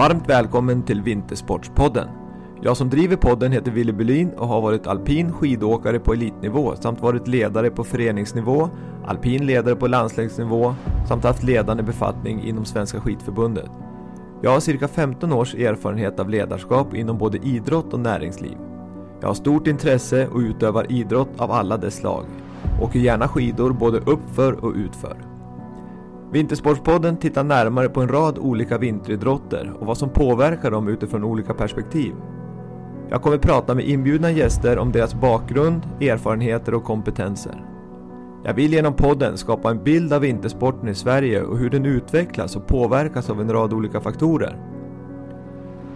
Varmt välkommen till Vintersportspodden. Jag som driver podden heter Willy Bylin och har varit alpin skidåkare på elitnivå samt varit ledare på föreningsnivå, alpin ledare på landslagsnivå samt haft ledande befattning inom Svenska skidförbundet. Jag har cirka 15 års erfarenhet av ledarskap inom både idrott och näringsliv. Jag har stort intresse och utövar idrott av alla dess slag. Åker gärna skidor både uppför och utför. Vintersportspodden tittar närmare på en rad olika vinteridrotter och vad som påverkar dem utifrån olika perspektiv. Jag kommer prata med inbjudna gäster om deras bakgrund, erfarenheter och kompetenser. Jag vill genom podden skapa en bild av vintersporten i Sverige och hur den utvecklas och påverkas av en rad olika faktorer.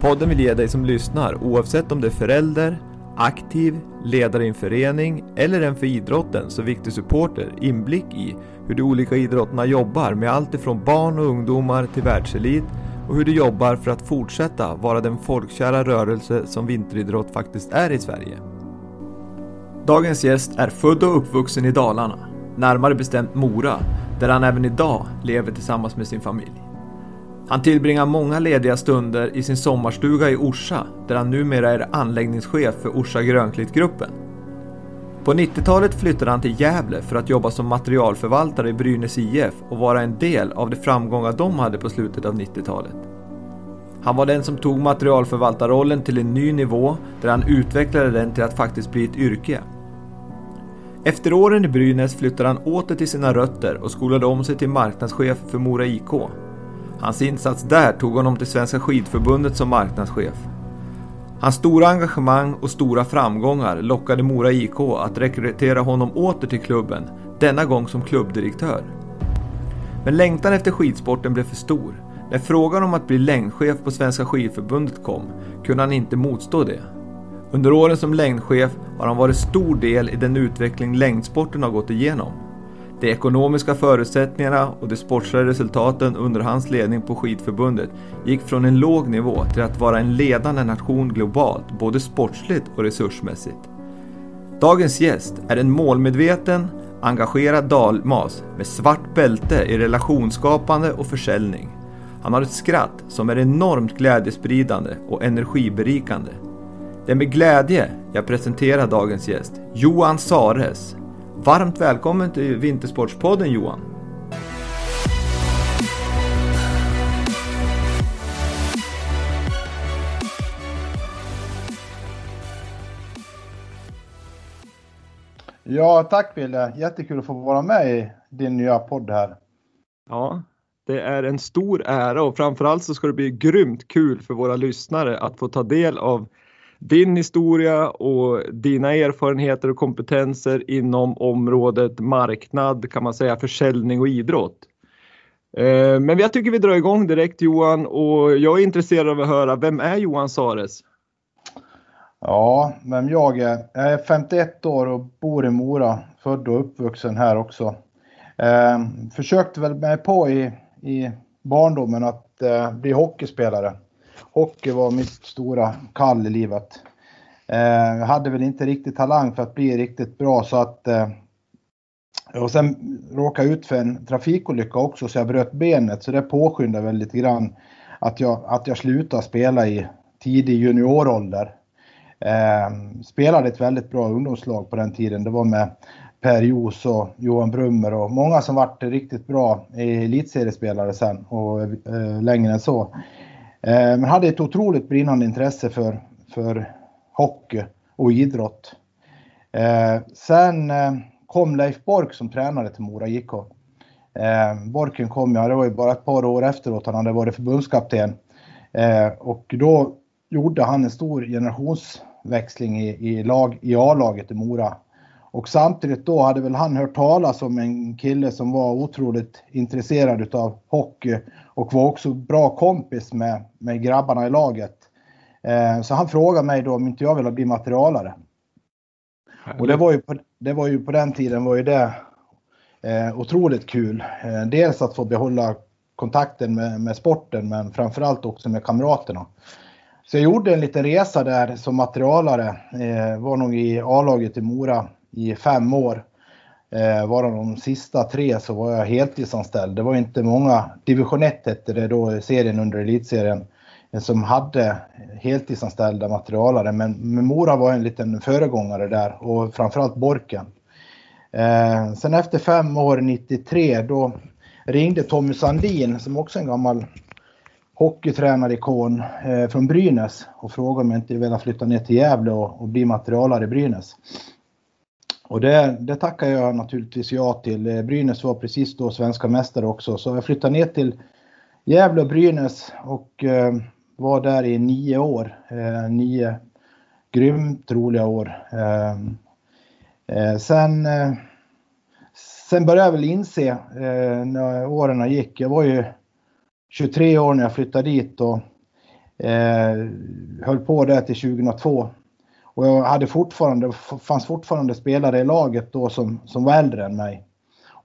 Podden vill ge dig som lyssnar, oavsett om du är förälder, aktiv, ledare i en förening eller en för idrotten så viktig supporter inblick i hur de olika idrotterna jobbar med allt ifrån barn och ungdomar till världselit och hur de jobbar för att fortsätta vara den folkkära rörelse som vinteridrott faktiskt är i Sverige. Dagens gäst är född och uppvuxen i Dalarna, närmare bestämt Mora, där han även idag lever tillsammans med sin familj. Han tillbringar många lediga stunder i sin sommarstuga i Orsa, där han numera är anläggningschef för Orsa Grönklitt-gruppen. På 90-talet flyttade han till Gävle för att jobba som materialförvaltare i Brynäs IF och vara en del av de framgångar de hade på slutet av 90-talet. Han var den som tog materialförvaltarrollen till en ny nivå där han utvecklade den till att faktiskt bli ett yrke. Efter åren i Brynäs flyttade han åter till sina rötter och skolade om sig till marknadschef för Mora IK. Hans insats där tog honom till Svenska skidförbundet som marknadschef. Hans stora engagemang och stora framgångar lockade Mora IK att rekrytera honom åter till klubben, denna gång som klubbdirektör. Men längtan efter skidsporten blev för stor. När frågan om att bli längdchef på Svenska skidförbundet kom kunde han inte motstå det. Under åren som längdchef har han varit stor del i den utveckling längdsporten har gått igenom. De ekonomiska förutsättningarna och de sportsliga resultaten under hans ledning på skidförbundet gick från en låg nivå till att vara en ledande nation globalt, både sportsligt och resursmässigt. Dagens gäst är en målmedveten, engagerad dalmas med svart bälte i relationsskapande och försäljning. Han har ett skratt som är enormt glädjespridande och energiberikande. Det är med glädje jag presenterar dagens gäst, Johan Sares, Varmt välkommen till Vintersportspodden Johan! Ja, tack Wille! Jättekul att få vara med i din nya podd här. Ja, det är en stor ära och framförallt så ska det bli grymt kul för våra lyssnare att få ta del av din historia och dina erfarenheter och kompetenser inom området marknad kan man säga, försäljning och idrott. Eh, men jag tycker vi drar igång direkt Johan och jag är intresserad av att höra, vem är Johan Sares? Ja, vem jag är? Jag är 51 år och bor i Mora, född och uppvuxen här också. Eh, försökte väl mig på i, i barndomen att eh, bli hockeyspelare hockey var mitt stora kall i livet. Eh, jag hade väl inte riktigt talang för att bli riktigt bra så att eh, och sen råkade jag ut för en trafikolycka också så jag bröt benet så det påskyndade väl lite grann att jag, att jag slutade spela i tidig juniorålder. Eh, spelade ett väldigt bra ungdomslag på den tiden. Det var med Per Jos och Johan Brummer och många som vart riktigt bra elitseriespelare sen och eh, längre än så. Eh, men hade ett otroligt brinnande intresse för, för hockey och idrott. Eh, sen eh, kom Leif Bork som tränare till Mora IK. Borken kom, ja det var ju bara ett par år efteråt han hade varit förbundskapten. Och då gjorde han en stor generationsväxling i, i, lag, i A-laget i Mora. Och samtidigt då hade väl han hört talas om en kille som var otroligt intresserad utav hockey och var också bra kompis med, med grabbarna i laget. Eh, så han frågade mig då om inte jag ville bli materialare. Och det var ju på, det var ju på den tiden var ju det eh, otroligt kul. Eh, dels att få behålla kontakten med, med sporten men framförallt också med kamraterna. Så jag gjorde en liten resa där som materialare. Eh, var nog i A-laget i Mora i fem år. Eh, varav de sista tre så var jag heltidsanställd. Det var inte många. Division 1 hette det då, serien under elitserien. Eh, som hade heltidsanställda materialare. Men, men Mora var en liten föregångare där och framförallt Borken. Eh, sen efter fem år, 93, då ringde Tommy Sandin som också är en gammal hockeytränarikon eh, från Brynäs och frågade om jag inte ville flytta ner till Gävle och, och bli materialare i Brynäs. Och det, det tackar jag naturligtvis ja till. Eh, Brynäs var precis då svenska mästare också så jag flyttade ner till Gävle och Brynäs och eh, var där i nio år. Eh, nio grymt roliga år. Eh, eh sen, eh, sen började jag väl inse eh, när åren gick. Jag var ju 23 år när jag flyttade dit och eh, höll på där till 2002. Och jag hade fortfarande, fanns fortfarande spelare i laget då som, som var äldre än mig.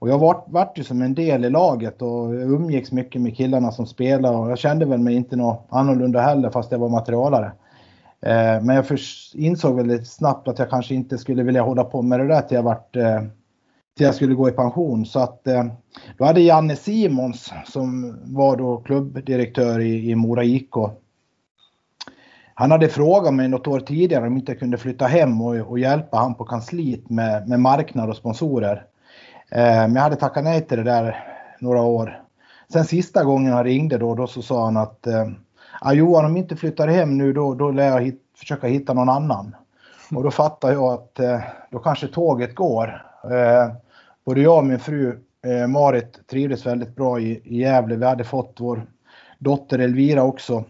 Och jag vart, vart ju som en del i laget och umgicks mycket med killarna som spelade och jag kände väl mig inte något annorlunda heller fast jag var materialare. Eh, men jag insåg väldigt snabbt att jag kanske inte skulle vilja hålla på med det där till jag, vart, eh, till jag skulle gå i pension. Så att eh, då hade Janne Simons som var då klubbdirektör i, i Mora IK. Han hade frågat mig något år tidigare om jag inte kunde flytta hem och, och hjälpa han på kansliet med, med marknad och sponsorer. Eh, men jag hade tackat nej till det där några år. Sen sista gången han ringde då, då så sa han att eh, ah, Johan om inte flyttar hem nu då, då lär jag hit, försöka hitta någon annan. Och då fattar jag att eh, då kanske tåget går. Både jag och min fru Marit trivdes väldigt bra i, i Gävle. Vi hade fått vår dotter Elvira också.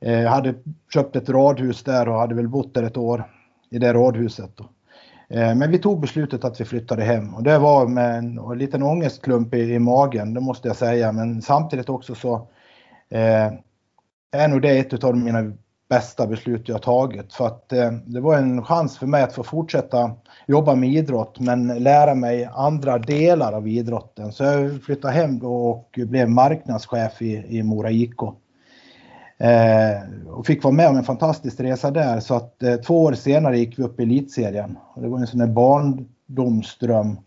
Eh, jag eh, hade köpt ett radhus där och hade väl bott där ett år i det radhuset. Då. Eh, men vi tog beslutet att vi flyttade hem och det var med en, en liten ångestklump i, i, magen, det måste jag säga. Men samtidigt också så eh, är nog det ett av mina bästa beslut jag tagit. För att eh, det var en chans för mig att få fortsätta jobba med idrott men lära mig andra delar av idrotten. Så jag flyttade hem och blev marknadschef i, i Mora IK. Eh, och fick vara med om en fantastisk resa där så att eh, två år senare gick vi upp i elitserien. Och det var en sån där barndomsdröm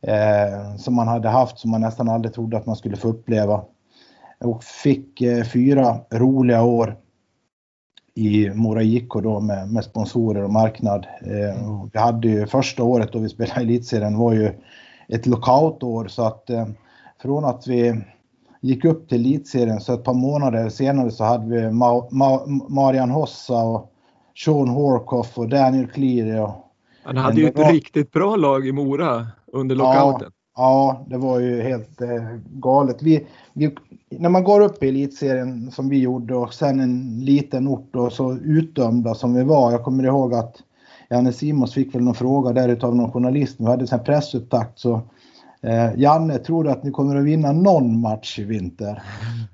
eh, som man hade haft som man nästan aldrig trodde att man skulle få uppleva. Och fick eh, fyra roliga år i Mora IK då med, med sponsorer och marknad. Eh, och vi hade ju första året då vi spelade i elitserien var ju ett lockoutår så att eh, från att vi gick upp till elitserien så ett par månader senare så hade vi Ma Ma Marian Hossa och Sean Horkoff och Daniel Cleary. Och Han hade ju ett var... riktigt bra lag i Mora under lockouten. Ja, ja det var ju helt eh, galet. Vi, vi, när man går upp i elitserien som vi gjorde och sen en liten ort och så utdömda som vi var. Jag kommer ihåg att Janne Simons fick väl någon fråga där utav någon journalist. Vi hade en pressupptakt så Eh, Janne, tror du att ni kommer att vinna någon match i vinter?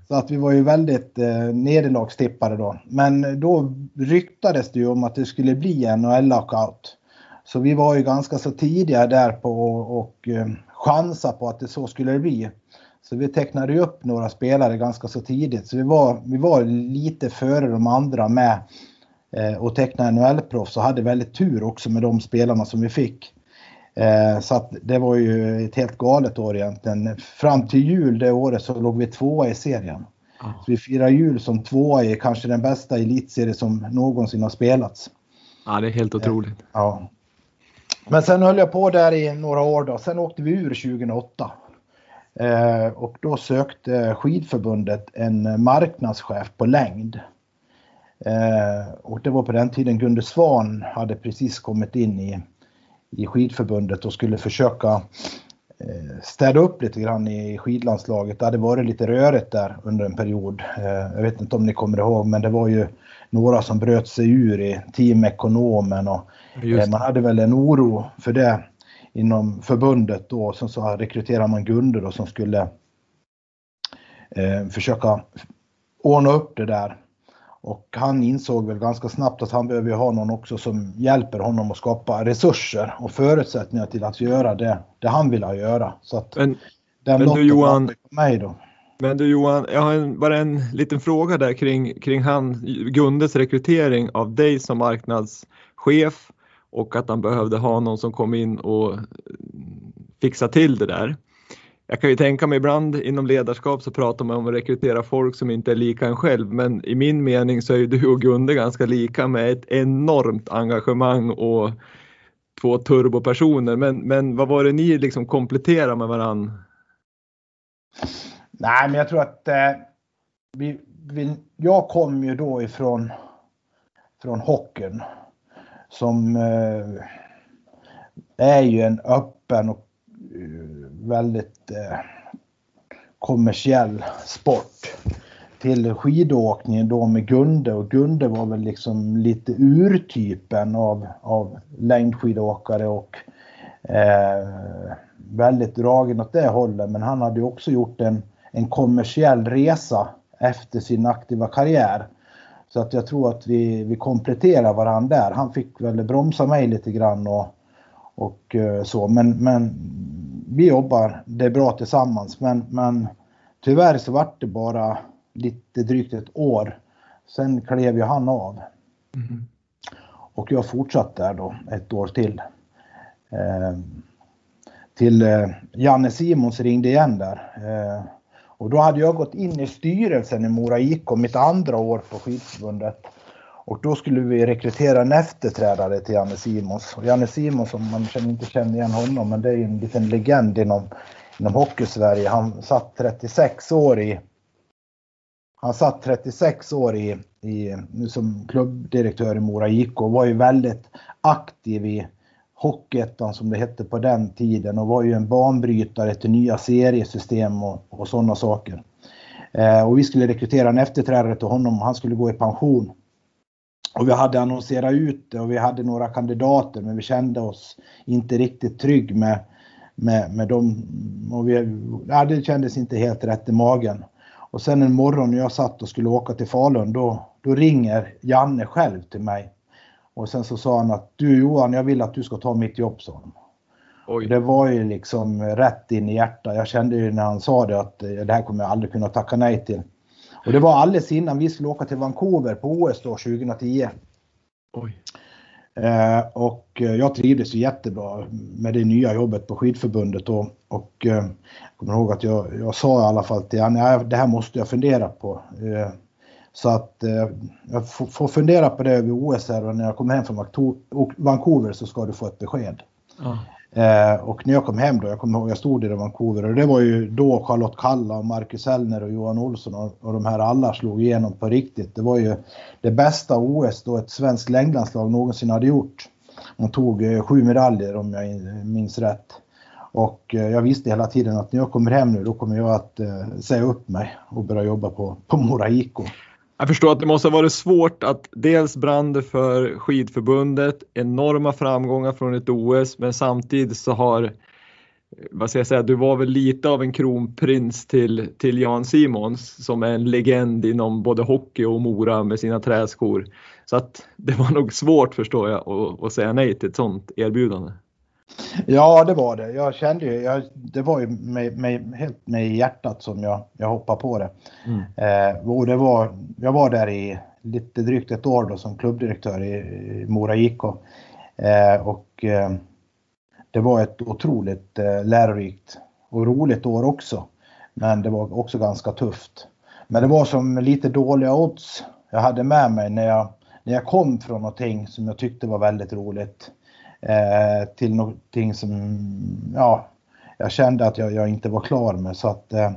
Så att vi var ju väldigt eh, nederlagstippade då. Men då ryktades det ju om att det skulle bli en NHL-lockout. Så vi var ju ganska så tidiga där på och eh, chansa på att det så skulle det bli. Så vi tecknade ju upp några spelare ganska så tidigt. Så vi var, vi var lite före de andra med eh, och teckna NHL-proffs och hade väldigt tur också med de spelarna som vi fick. Eh, så att det var ju ett helt galet år egentligen. Fram till jul det året så låg vi tvåa i serien. Ah. Så vi firar jul som tvåa i kanske den bästa elitserie som någonsin har spelats. Ja, det är helt otroligt. Eh, ja. Men sen höll jag på där i några år då. Sen åkte vi ur 2008. Eh, och då sökte skidförbundet en marknadschef på längd. Och det var på den tiden Gunde Svan hade precis kommit in i i skidförbundet och skulle försöka eh, städa upp lite grann i skidlandslaget. Det hade varit lite rörigt där under en period. Eh, jag vet inte om ni kommer ihåg men det var ju några som bröt sig ur i Team Ekonomen och eh, man hade väl en oro för det inom förbundet då. Sen så rekryterade man Gunde då som skulle försöka ordna upp det där. Och han insåg väl ganska snabbt att han behöver ha någon också som hjälper honom att skapa resurser och förutsättningar till att göra det, det han vill göra. Så att men, den men du Johan, på mig då. Men du Johan, jag har en, bara en liten fråga där kring, kring han, Gundes rekrytering av dig som marknadschef och att han behövde ha någon som kom in och fixa till det där jag kan ju tänka mig ibland inom ledarskap så pratar man om att rekrytera folk som inte är lika en själv. Men i min mening så är ju du och Gunde ganska lika med ett enormt engagemang och två turbopersoner. Men, men vad var det ni liksom kompletterade med varann? Nej, men jag tror att eh, vi, vi, jag kom ju då ifrån från hockeyn som eh, är ju en öppen och Eh, väldigt eh, kommersiell sport till skidåkningen då med Gunde och Gunde var väl liksom lite urtypen av, av längdskidåkare och eh, väldigt dragen åt det hållet men han hade ju också gjort en, en kommersiell resa efter sin aktiva karriär. Så att jag tror att vi, vi kompletterar varandra där. Han fick väl bromsa mig lite grann och, och eh, så men, men vi jobbar, det är bra tillsammans men, men tyvärr så vart det bara lite drygt ett år. Sen klev ju han av. Mm. Och jag fortsatte där då ett år till. Eh, till eh, Janne Simons ringde igen där. Eh, och då hade jag gått in i styrelsen i Mora IK mitt andra år på skidförbundet. Och då skulle vi rekrytera en efterträdare till Janne Simons. Och Janne Simons, om man inte känner igen honom, men det är ju en liten legend inom, inom Hockeysverige. Han satt 36 år i han satt 36 år i, i, som klubbdirektör i Mora IK och var ju väldigt aktiv i Hockeyettan som det hette på den tiden och var ju en banbrytare till nya seriesystem och, och sådana saker. Eh, och vi skulle rekrytera en efterträdare till honom och han skulle gå i pension. Och vi hade annonserat ut det och vi hade några kandidater men vi kände oss inte riktigt trygg med, med, med dem. Och vi, ja, det kändes inte helt rätt i magen. Och sen en morgon när jag satt och skulle åka till Falun då, då ringer Janne själv till mig. Och sen så sa han att du Johan, jag vill att du ska ta mitt jobb, sa han. Det var ju liksom rätt in i hjärtat. Jag kände ju när han sa det att det här kommer jag aldrig kunna tacka nej till. Och det var alldeles innan vi skulle åka till Vancouver på OS då 2010. Oj. Eh, och eh, jag trivdes ju jättebra med det nya jobbet på skidförbundet och, och eh, jag kommer ihåg att jag, jag sa i alla fall till honom, det här måste jag fundera på. Eh, så att eh, jag får, får fundera på det över OS här och när jag kommer hem från Vancouver så ska du få ett besked. Ja. Eh, och när jag kom hem då, jag kommer ihåg jag stod i Vancouver och det var ju då Charlotte Kalla och Marcus Hellner och Johan Olsson och, och de här alla slog igenom på riktigt. Det var ju det bästa OS då ett svenskt längdlandslag någonsin hade gjort. De tog eh, sju medaljer om jag minns rätt. Och eh, jag visste hela tiden att när jag kommer hem nu då kommer jag att eh, säga upp mig och börja jobba på, på Mora IK. Jag förstår att det måste ha varit svårt att dels brann det för skidförbundet, enorma framgångar från ett OS, men samtidigt så har vad ska jag säga, du var väl lite av en kronprins till, till Jan Simons som är en legend inom både hockey och Mora med sina träskor. Så att det var nog svårt förstår jag att, att säga nej till ett sådant erbjudande. Ja, det var det. Jag kände ju, jag, det var ju med, med, helt med hjärtat som jag, jag hoppade på det. Mm. Eh, och det var, jag var där i lite drygt ett år då som klubbdirektör i, i Mora IK. Eh, och eh, det var ett otroligt eh, lärorikt och roligt år också. Men det var också ganska tufft. Men det var som lite dåliga odds jag hade med mig när jag, när jag kom från någonting som jag tyckte var väldigt roligt eh, till någonting som ja, jag kände att jag, jag inte var klar med. Så att eh,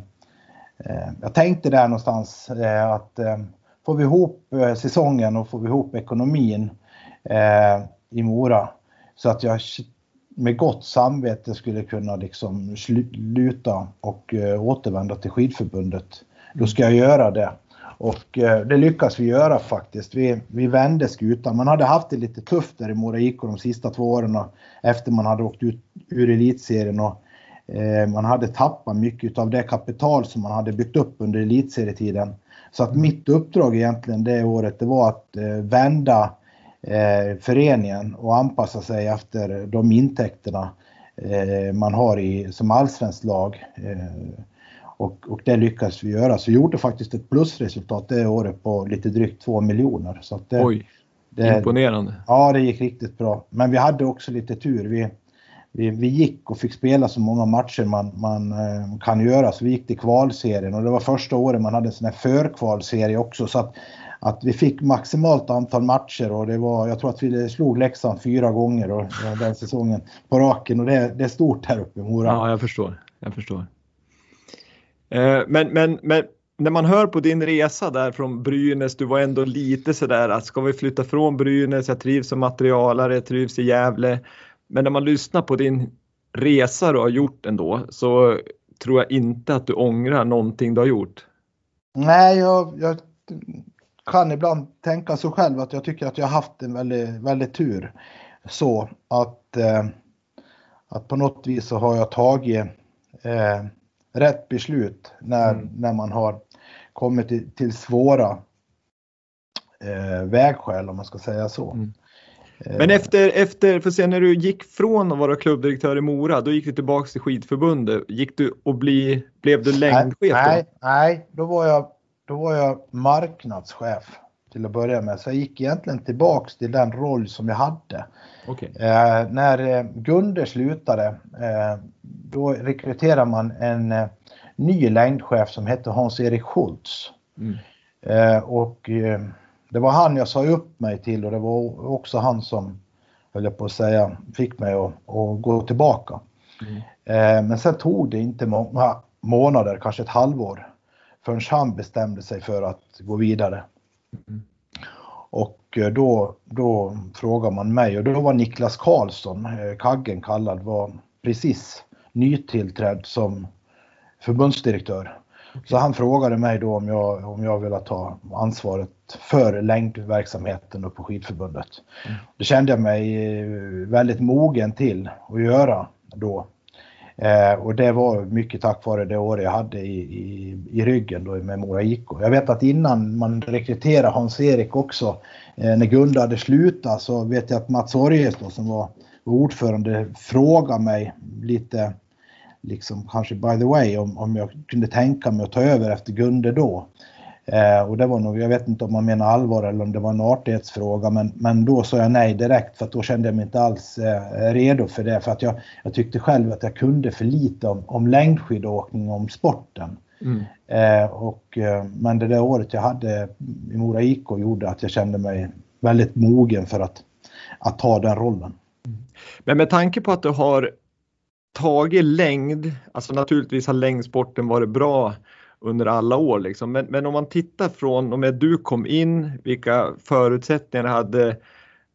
eh, jag tänkte där någonstans eh, att eh, får vi ihop eh, säsongen och får vi ihop ekonomin eh, i Mora så att jag med gott samvete skulle kunna liksom sluta och eh, återvända till skidförbundet. Då ska jag göra det. Och eh, det lyckas vi göra faktiskt. Vi, vi vände skutan. Man hade haft det lite tufft där i Mora IK de sista två åren efter man hade åkt ut ur elitserien. Och, eh, man hade tappat mycket av det kapital som man hade byggt upp under elitserietiden. Så att mitt uppdrag egentligen det året det var att eh, vända eh, föreningen och anpassa sig efter de intäkterna eh, man har i, som allsvenskt lag. Eh, och, och det lyckades vi göra. Så vi gjorde faktiskt ett plusresultat det året på lite drygt 2 miljoner. Så det, Oj, det, imponerande. Ja, det gick riktigt bra. Men vi hade också lite tur. Vi, vi, vi gick och fick spela så många matcher man, man eh, kan göra. Så vi gick till kvalserien och det var första året man hade en sån här förkvalserie också. Så att, att vi fick maximalt antal matcher och det var, jag tror att vi slog Leksand fyra gånger och, den säsongen på raken och det, det är stort här uppe i Mora. Ja, jag förstår. Jag förstår. Eh, men, men, men när man hör på din resa där från Brynäs, du var ändå lite sådär att ska vi flytta från Brynäs, jag trivs som materialare, jag trivs i Gävle. Men när man lyssnar på din resa du har gjort ändå så tror jag inte att du ångrar någonting du har gjort. Nej, jag, jag kan ibland tänka så själv att jag tycker att jag har haft en väldigt, väldigt tur. Så att, eh, att på något vis så har jag tagit eh, rätt beslut när, mm. när man har kommit till, till svåra eh, vägskäl om man ska säga så. Mm. Men efter, efter, för sen när du gick från att vara klubbdirektör i Mora, då gick du tillbaka till skidförbundet. Gick du och bli, blev du längdchef då? Nej, nej då, var jag, då var jag marknadschef till att börja med. Så jag gick egentligen tillbaks till den roll som jag hade. Okay. Eh, när eh, Gunde slutade, eh, då rekryterade man en eh, ny längdchef som hette Hans-Erik Schultz. Mm. Eh, och eh, det var han jag sa upp mig till och det var också han som, höll jag på att säga, fick mig att, att gå tillbaka. Mm. Men sen tog det inte många månader, kanske ett halvår, förrän han bestämde sig för att gå vidare. Och eh, då, då frågade man mig och då var Niklas Karlsson, eh, Kaggen kallad, var precis nytillträdd som förbundsdirektör. Så han frågade mig då om jag, om jag ville ta ansvaret för längdverksamheten på skidförbundet. Mm. Det kände jag mig eh, väldigt mogen till att göra då. Eh, och det var mycket tack vare det år jag hade i, i, i ryggen då med Mora IK. Jag vet att innan man rekryterade Hans-Erik också, eh, när Gunda hade slutat så vet jag att Mats Orjes då som var ordförande frågade mig lite liksom kanske by the way om, om jag kunde tänka mig att ta över efter Gunde då. Eh, och det var nog, jag vet inte om man menar allvar eller om det var en artighetsfråga, men, men då sa jag nej direkt för att då kände jag mig inte alls eh, redo för det. För att jag, jag tyckte själv att jag kunde för lite om, om längdskidåkning, om sporten. Mm. Eh, och, eh, men det där året jag hade i Mora IK gjorde att jag kände mig väldigt mogen för att, att ta den rollen. Mm. Men med tanke på att du har tagit längd, alltså naturligtvis har längdsporten varit bra under alla år liksom. men, men om man tittar från och med du kom in, vilka förutsättningar hade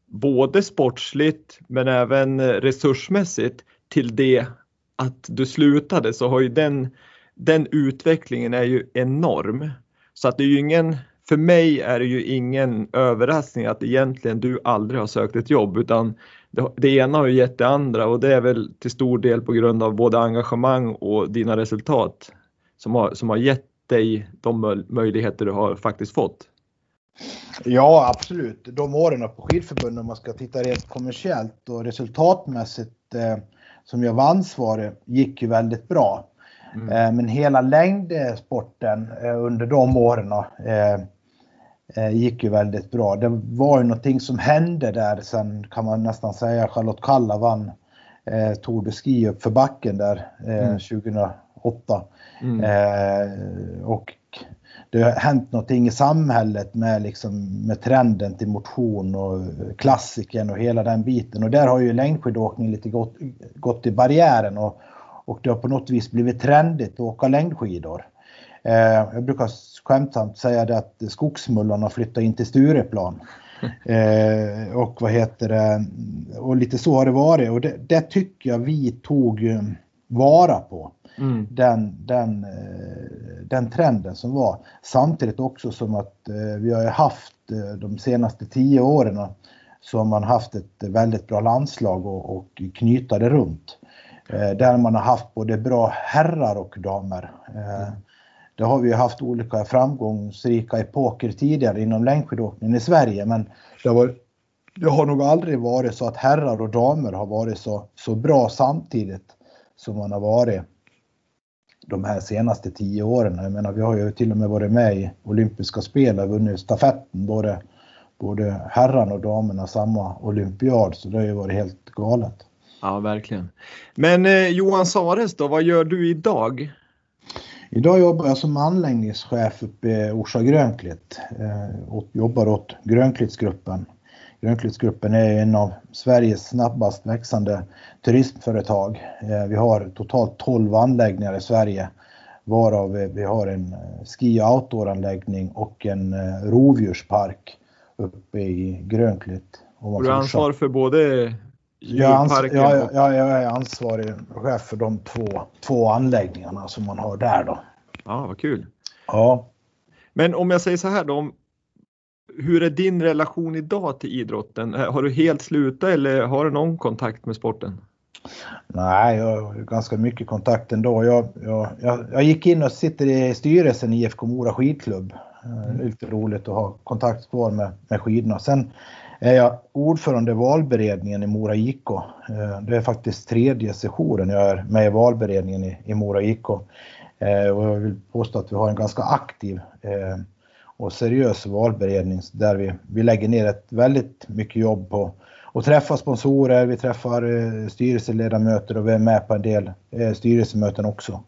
både sportsligt men även eh, resursmässigt till det att du slutade så har ju den, den utvecklingen är ju enorm. Så att det är ju ingen, för mig är det ju ingen överraskning att egentligen du aldrig har sökt ett jobb utan det, det ena har ju gett det andra och det är väl till stor del på grund av både engagemang och dina resultat som har, som har gett dig de möjligheter du har faktiskt fått. Ja, absolut. De åren på skidförbundet, om man ska titta rent kommersiellt och resultatmässigt eh, som jag var ansvarig, gick ju väldigt bra. Mm. Eh, men hela längdsporten eh, under de åren eh, eh, gick ju väldigt bra. Det var ju någonting som hände där sen kan man nästan säga Charlotte Kalla vann eh, Tour de Ski upp för backen där eh, mm. 2008. Mm. Eh, och det har hänt någonting i samhället med, liksom, med trenden till motion och klassiken och hela den biten. Och där har ju längdskidåkning lite gått, gått i barriären och, och det har på något vis blivit trendigt att åka längdskidor. Eh, jag brukar skämtsamt säga det att skogsmullarna flyttar in till Stureplan. Eh, och vad heter det, och lite så har det varit och det, det tycker jag vi tog vara på. Mm. Den, den, eh, den trenden som var. Samtidigt också som att eh, vi har haft de senaste tio åren så har man haft ett väldigt bra landslag och, och knyta det runt. Där man har haft både bra herrar och damer. Mm. Det har vi haft olika framgångsrika epoker tidigare inom längdskidåkningen i Sverige men det har, det har nog aldrig varit så att herrar och damer har varit så, så bra samtidigt som man har varit de här senaste tio åren. Jag menar, vi har ju till och med varit med i olympiska spel och vunnit stafetten, både, både herrarna och damerna samma olympiad, så det har ju varit helt galet. Ja, verkligen. Men eh, Johan Sares då, vad gör du idag? Idag jobbar jag som anläggningschef uppe i Orsa Grönklitt eh, och jobbar åt Grönklittsgruppen. Grönklittsgruppen är en av Sveriges snabbast växande turismföretag. Eh, vi har totalt 12 anläggningar i Sverige varav vi har en eh, ski och outdooranläggning och en eh, rovdjurspark uppe i Grönklitt. Och du har ansvar för både jag, ans jag, jag, jag, är ansvarig chef för de två, två anläggningarna som man har där då. Ja, vad kul. Ja. Men om jag säger så här då, hur är din relation idag till idrotten? Har du helt slutat eller har du någon kontakt med sporten? Nej, jag har ganska mycket kontakt ändå. Jag, jag, jag, jag gick in och sitter i styrelsen i IFK Mora skidklubb. Mm. Lite roligt att ha kontakt kvar med, med skidorna. Sen är jag ordförande i valberedningen i Mora IK. Eh, det är faktiskt tredje sessionen jag är med i valberedningen i, i Mora IK. Eh, och jag vill påstå att vi har en ganska aktiv eh, och seriös valberedning där vi, vi lägger ner ett väldigt mycket jobb på att träffa sponsorer, vi träffar eh, styrelseledamöter och vi är med på en del eh, styrelsemöten också.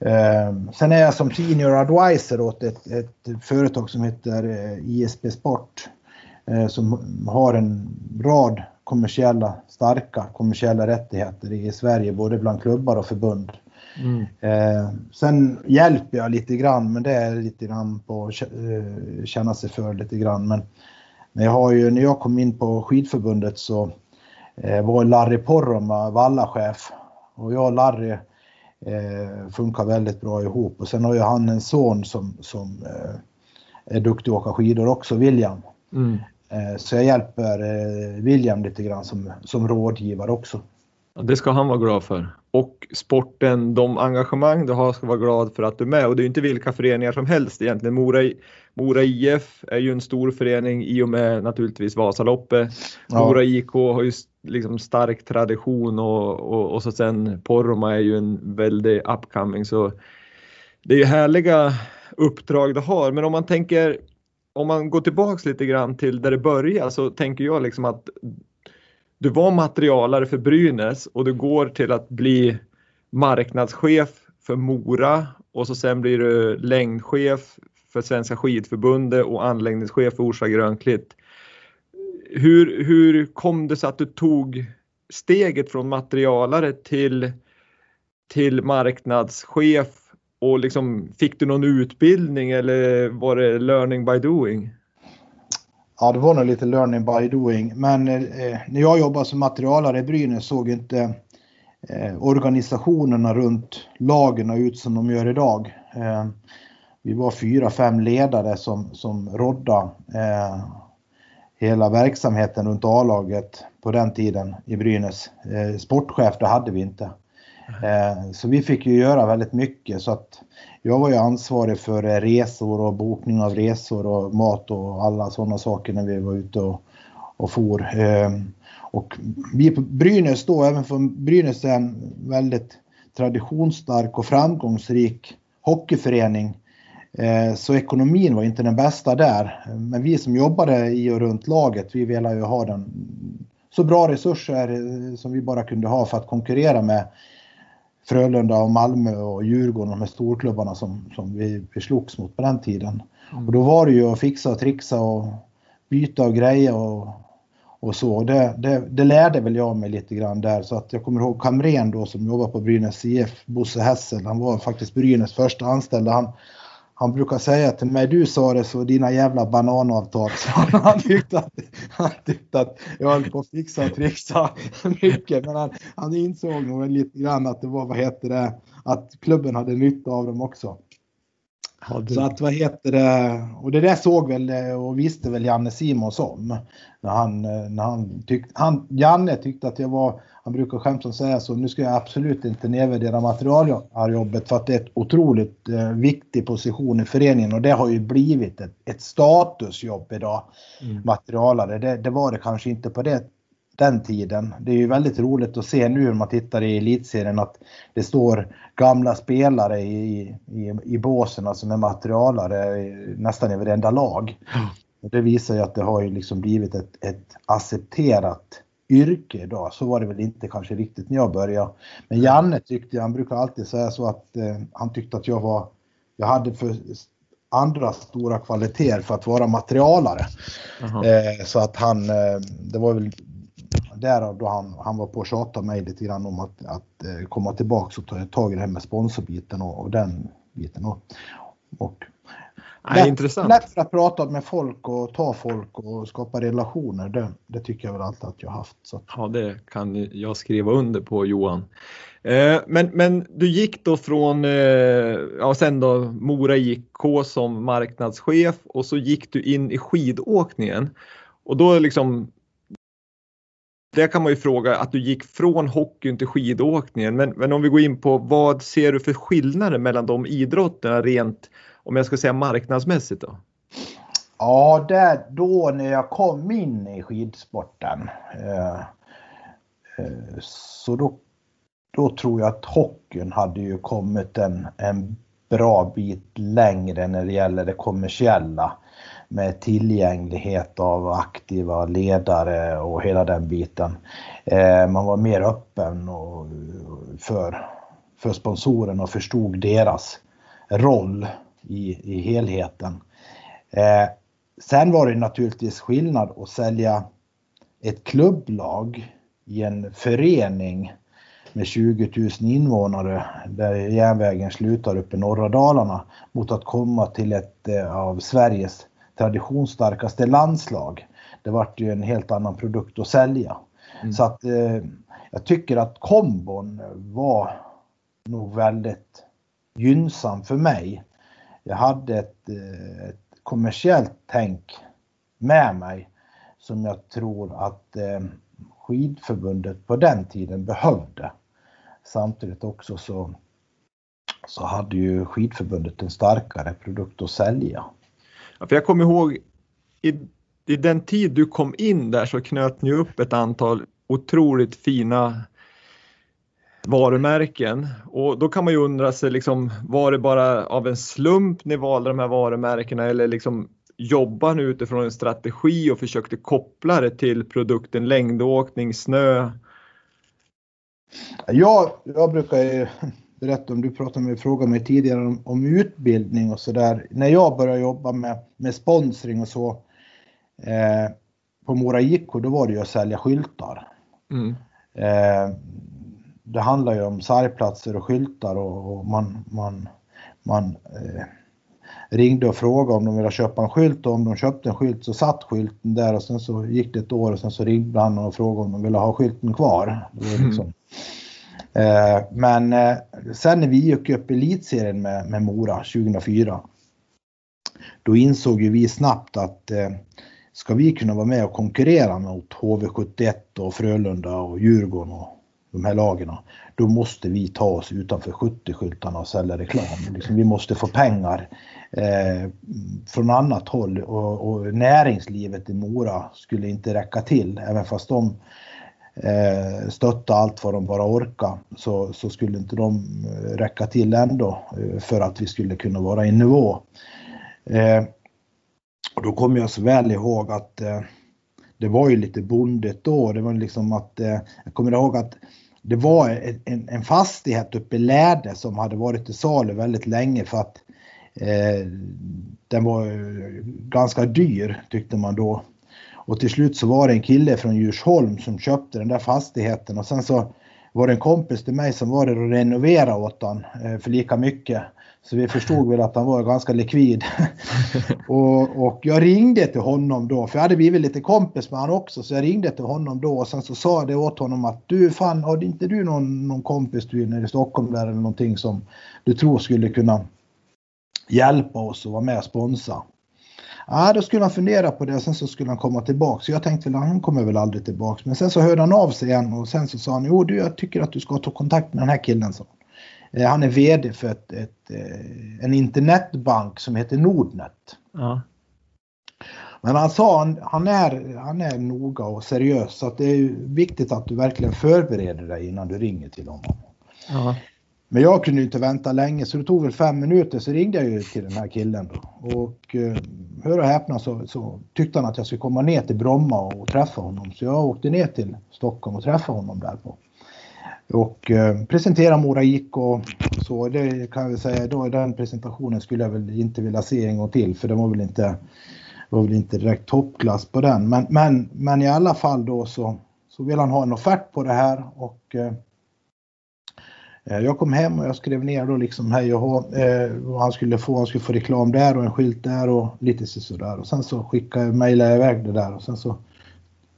Ehm, sen är jag som senior advisor åt ett, ett företag som heter eh, ISP Sport Eh, som har en rad kommersiella, starka kommersiella rättigheter i Sverige, både bland klubbar och förbund. Mm. Eh, sen hjälper jag lite grann, men det är lite grann på att eh, känna sig för lite grann. Men, men jag har ju, när jag kom in på skidförbundet så eh, var Larry Porroma vallachef och jag och Larry eh, funkar väldigt bra ihop. Och sen har ju han en son som, som är duktig att åka skidor också, William. Mm. Så jag hjälper William lite grann som, som rådgivare också. Det ska han vara glad för. Och sporten, de engagemang du har ska vara glad för att du är med. Och det är inte vilka föreningar som helst egentligen. Mora, Mora IF är ju en stor förening i och med naturligtvis Vasaloppet. Ja. Mora IK har ju liksom stark tradition och, och, och så sen Porroma är ju en väldigt upcoming. Så det är ju härliga uppdrag du har. Men om man tänker om man går tillbaks lite grann till där det började så tänker jag liksom att du var materialare för Brynäs och du går till att bli marknadschef för Mora och så sen blir du längdchef för Svenska skidförbundet och anläggningschef för Orsa Grönklitt. Hur, hur kom det sig att du tog steget från materialare till, till marknadschef och liksom, fick du någon utbildning eller var det learning by doing? Ja, det var nog lite learning by doing. Men eh, när jag jobbade som materialare i Brynäs såg inte eh, organisationerna runt lagen ut som de gör idag. Eh, vi var fyra, fem ledare som, som rådda eh, hela verksamheten runt A-laget på den tiden i Brynäs. Eh, sportchef, det hade vi inte. Eh, så vi fick ju göra väldigt mycket så att jag var ju ansvarig för eh, resor och bokning av resor och mat och alla sådana saker när vi var ute och, och for. Eh, och vi på Brynäs då, även för Brynäs är en väldigt traditionsstark och framgångsrik hockeyförening. Eh, så ekonomin var inte den bästa där. Men vi som jobbade i och runt laget, vi ville ju ha den så bra resurser som vi bara kunde ha för att konkurrera med Frölunda och Malmö och Djurgården, de här storklubbarna som, som vi, vi slogs mot på den tiden. Mm. Och då var det ju att fixa och trixa och byta och greja och, och så. Det, det, det, lärde väl jag mig lite grann där så att jag kommer ihåg Kamren då som jobbar på Brynäs IF, Bosse Hessel, han var faktiskt Brynäs första anställda. Han, han brukar säga till mig, du sa det så dina jävla bananavtal. Så han, tyckte att, han tyckte att jag höll på att fixa och trixa mycket. Men han, han insåg nog lite grann att det var, vad heter det, att klubben hade nytta av dem också. Så att vad heter det, och det där såg väl och visste väl Janne Simons om. När han, när han tyckte, han, Janne tyckte att jag var, han brukar skämtsamt säga så, nu ska jag absolut inte nedvärdera materialjobbet för att det är ett otroligt eh, viktig position i föreningen och det har ju blivit ett, ett statusjobb idag. Mm. Materialare, det, det var det kanske inte på det den tiden. Det är ju väldigt roligt att se nu när man tittar i elitserien att det står gamla spelare i, i, i båsen som är materialare nästan i varenda lag. Och det visar ju att det har ju liksom blivit ett, ett accepterat yrke idag. Så var det väl inte kanske riktigt när jag började. Men Janne tyckte, han brukar alltid säga så att eh, han tyckte att jag var, jag hade för andra stora kvaliteter för att vara materialare. Eh, så att han, eh, det var väl därav då han, han var på att tjata mig lite grann om att, att eh, komma tillbaka och ta tag i det här med sponsorbiten och, och den biten. Och, och Nej, lätt, intressant. lätt för att prata med folk och ta folk och skapa relationer. Det, det tycker jag väl alltid att jag haft. Så. Ja, det kan jag skriva under på Johan. Eh, men, men du gick då från, eh, ja sen då Mora IK som marknadschef och så gick du in i skidåkningen. Och då liksom där kan man ju fråga att du gick från hockeyn till skidåkningen. Men, men om vi går in på vad ser du för skillnader mellan de idrotterna rent, om jag ska säga marknadsmässigt då? Ja, där, då när jag kom in i skidsporten eh, eh, så då, då tror jag att hockeyn hade ju kommit en, en bra bit längre när det gäller det kommersiella med tillgänglighet av aktiva ledare och hela den biten. Eh, man var mer öppen för, för sponsorerna och förstod deras roll i, i helheten. Eh, sen var det naturligtvis skillnad att sälja ett klubblag i en förening med 20 000 invånare där järnvägen slutar uppe i norra Dalarna mot att komma till ett eh, av Sveriges traditionsstarkaste landslag. Det vart ju en helt annan produkt att sälja. Mm. Så att eh, jag tycker att kombon var nog väldigt gynnsam för mig. Jag hade ett, eh, ett kommersiellt tänk med mig som jag tror att eh, skidförbundet på den tiden behövde. Samtidigt också så, så hade ju skidförbundet en starkare produkt att sälja. Ja, för jag kommer ihåg i, i den tid du kom in där så knöt ni upp ett antal otroligt fina varumärken och då kan man ju undra sig liksom var det bara av en slump ni valde de här varumärkena eller liksom jobbar ni utifrån en strategi och försökte koppla det till produkten längdåkning, snö? Jag, jag brukar berätta om, du pratade med, frågade mig tidigare om, om utbildning och sådär. När jag började jobba med, med sponsring och så eh, på Mora IK, då var det ju att sälja skyltar. Mm. Eh, det handlar ju om sargplatser och skyltar och, och man, man, man eh, ringde och frågade om de ville köpa en skylt och om de köpte en skylt så satt skylten där och sen så gick det ett år och sen så ringde han och frågade om de ville ha skylten kvar. Det var liksom, mm. Eh, men eh, sen när vi gick upp i elitserien med, med Mora 2004 då insåg ju vi snabbt att eh, ska vi kunna vara med och konkurrera mot HV71 och Frölunda och Djurgården och de här lagen, då måste vi ta oss utanför 70-skyltarna och sälja reklam. Liksom, vi måste få pengar eh, från annat håll och, och, näringslivet i Mora skulle inte räcka till, även fast de eh, stötta allt vad de bara orkar så, så skulle inte de eh, räcka till ändå eh, för att vi skulle kunna vara i nivå. Eh, och då kommer jag så väl ihåg att eh, det var ju lite bondet då. Det var liksom att, eh, jag kommer ihåg att det var en, en fastighet uppe i Läde som hade varit i salu väldigt länge för att eh, den var ganska dyr tyckte man då. Och till slut så var det en kille från Djursholm som köpte den där fastigheten och sen så var det en kompis till mig som var där och renoverade åt han eh, för lika mycket. Så vi förstod väl att han var ganska likvid. och, och, jag ringde till honom då, för jag hade blivit lite kompis med honom också, så jag ringde till honom då och sen så sa jag det åt honom att du fan, har inte du någon, någon kompis du nere i Stockholm där eller någonting som du tror skulle kunna hjälpa oss och vara med och sponsra? Ja, då skulle han fundera på det och sen så skulle han komma tillbaka. Så jag tänkte väl han kommer väl aldrig tillbaka. Men sen så hörde han av sig igen och sen så sa han jo du jag tycker att du ska ta kontakt med den här killen. Så. Eh, han är VD för ett, ett, eh, en internetbank som heter Nordnet. Ja. Men han sa han, han, är, han är noga och seriös så att det är viktigt att du verkligen förbereder dig innan du ringer till honom. Ja. Men jag kunde inte vänta länge så det tog väl fem minuter så ringde jag ju till den här killen då. Och eh, hör och häpna så, så tyckte han att jag skulle komma ner till Bromma och träffa honom. Så jag åkte ner till Stockholm och träffade honom där på. Och eh, presentera Mora IK och så. Det kan jag väl säga, då den presentationen skulle jag väl inte vilja se en gång till för det var väl inte, var väl inte direkt toppklass på den. Men, men, men i alla fall då så, så vill han ha en offert på det här och Eh, jag kom hem och jag skrev ner då liksom hej och hå, eh, vad han skulle få. Han skulle få reklam där och en skylt där och lite sådär. Och sen så skickade jag, mejlade jag iväg det där och sen så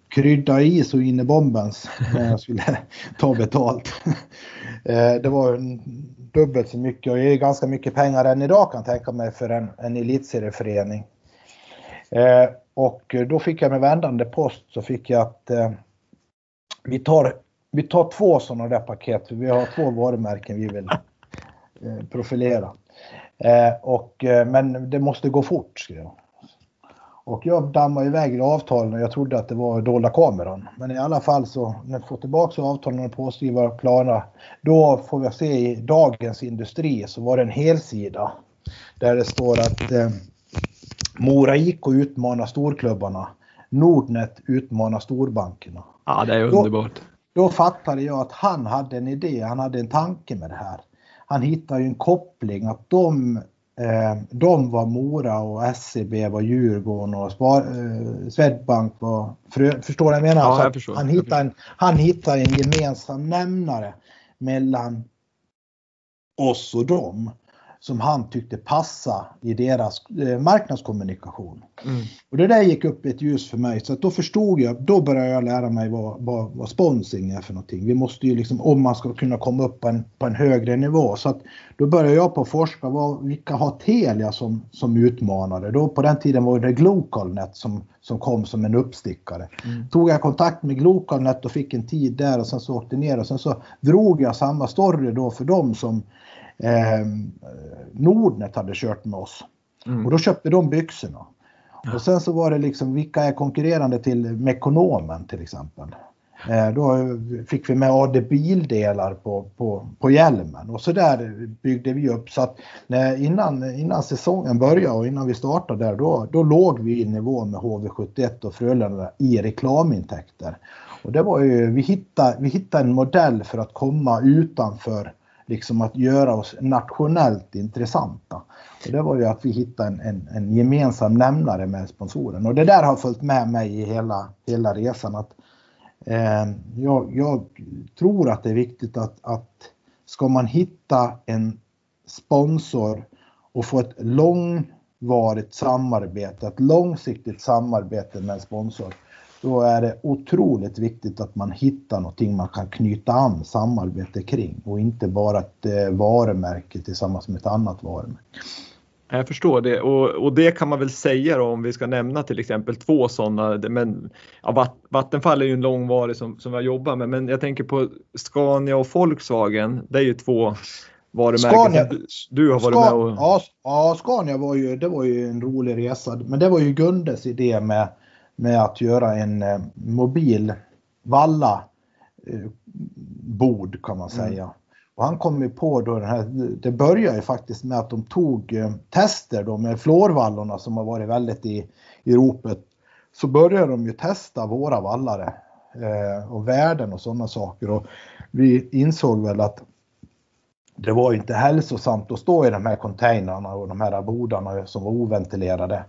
krydda i så in i bombens när jag skulle ta betalt. Eh, det var dubbelt så mycket och det är ganska mycket pengar än idag kan jag tänka mig för en, en elitserieförening. Och då fick jag med vändande post så fick jag att vi tar vi tar två sådana där paket, för vi har två varumärken vi vill eh, profilera. Eh, och, eh, men det måste gå fort, skrev jag. Och jag dammade iväg avtalen och jag trodde att det var dolda kameran. Men i alla fall så när vi får tillbaka avtalen och påskriva planer, då får vi se i Dagens Industri så var det en helsida där det står att eh, Mora IK utmanar storklubbarna. Nordnet utmanar storbankerna. Ja, det är underbart. Då, då fattade jag att han hade en idé, han hade en tanke med det här. Han hittade ju en koppling att de, eh, de var Mora och SEB var Djurgården och Spar, eh, Swedbank var Frö, Förstår du vad jag menar? Ja, jag förstår, han, hittade en, han hittade en gemensam nämnare mellan oss och dem som han tyckte passa i deras eh, marknadskommunikation. Mm. Och det där gick upp ett ljus för mig så att då förstod jag, då började jag lära mig vad, vad, vad sponsring är för någonting. Vi måste ju liksom, om man ska kunna komma upp på en, på en högre nivå. Så att då började jag på att forska, vad, vilka har Telia som, som utmanare? Då på den tiden var det Glocalnet som, som kom som en uppstickare. Mm. Tog jag kontakt med Glocalnet och fick en tid där och sen så åkte ner och sen så drog jag samma story då för dem som eh, Nordnet hade kört med oss. Mm. Och då köpte de byxorna. Ja. Och sen så var det liksom vilka är konkurrerande till Mekonomen till exempel. Eh, då fick vi med AD bildelar på, på, på hjälmen och så där byggde vi upp så att när, innan, innan säsongen började och innan vi startade där då, då låg vi i nivå med HV71 och Frölunda i reklamintäkter. Och det var ju, vi hittade, vi hittade en modell för att komma utanför liksom att göra oss nationellt intressanta. Och det var ju att vi hittade en, en, en, gemensam nämnare med sponsoren och det där har följt med mig i hela, hela resan. Att, eh, jag, jag, tror att det är viktigt att, att ska man hitta en sponsor och få ett långvarigt samarbete, ett långsiktigt samarbete med en sponsor då är det otroligt viktigt att man hittar någonting man kan knyta an samarbete kring och inte bara ett eh, varumärke tillsammans med ett annat varumärke. Jag förstår det och, och det kan man väl säga då, om vi ska nämna till exempel två sådana. Men ja, Vattenfall är ju en långvarig som, som jag jobbar med men jag tänker på Scania och Volkswagen. Det är ju två varumärken Scania, som du, har varit Ska, med och... Ja, ja, Scania var ju, det var ju en rolig resa men det var ju Gundes idé med med att göra en eh, mobil valla eh, bord kan man säga. Mm. Och han kom ju på då den här, det började ju faktiskt med att de tog eh, tester då med flårvallorna som har varit väldigt i, i ropet. Så började de ju testa våra vallare eh, och värden och sådana saker och vi insåg väl att det var inte hälsosamt att stå i de här containrarna och de här bordarna som var oventilerade.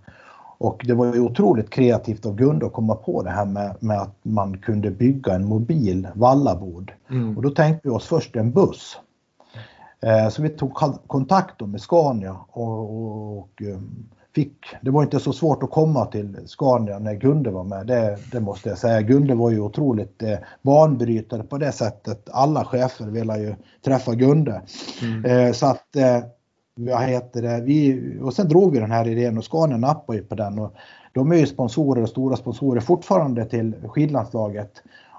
Och det var ju otroligt kreativt av Gunde att komma på det här med, med att man kunde bygga en mobil vallabord. Mm. Och då tänkte vi oss först en buss. Eh, så vi tog kontakt med Scania och, och, och, eh, fick, det var inte så svårt att komma till Scania när Gunde var med, det, det måste jag säga. Gunde var ju otroligt eh, banbrytare på det sättet. Alla chefer ville ju träffa Gunde. Mm. Eh, så att eh, vad heter det, vi, och sen drog vi den här idén och Scania nappade ju på den. Och de är ju sponsorer och stora sponsorer fortfarande till skidlandslaget.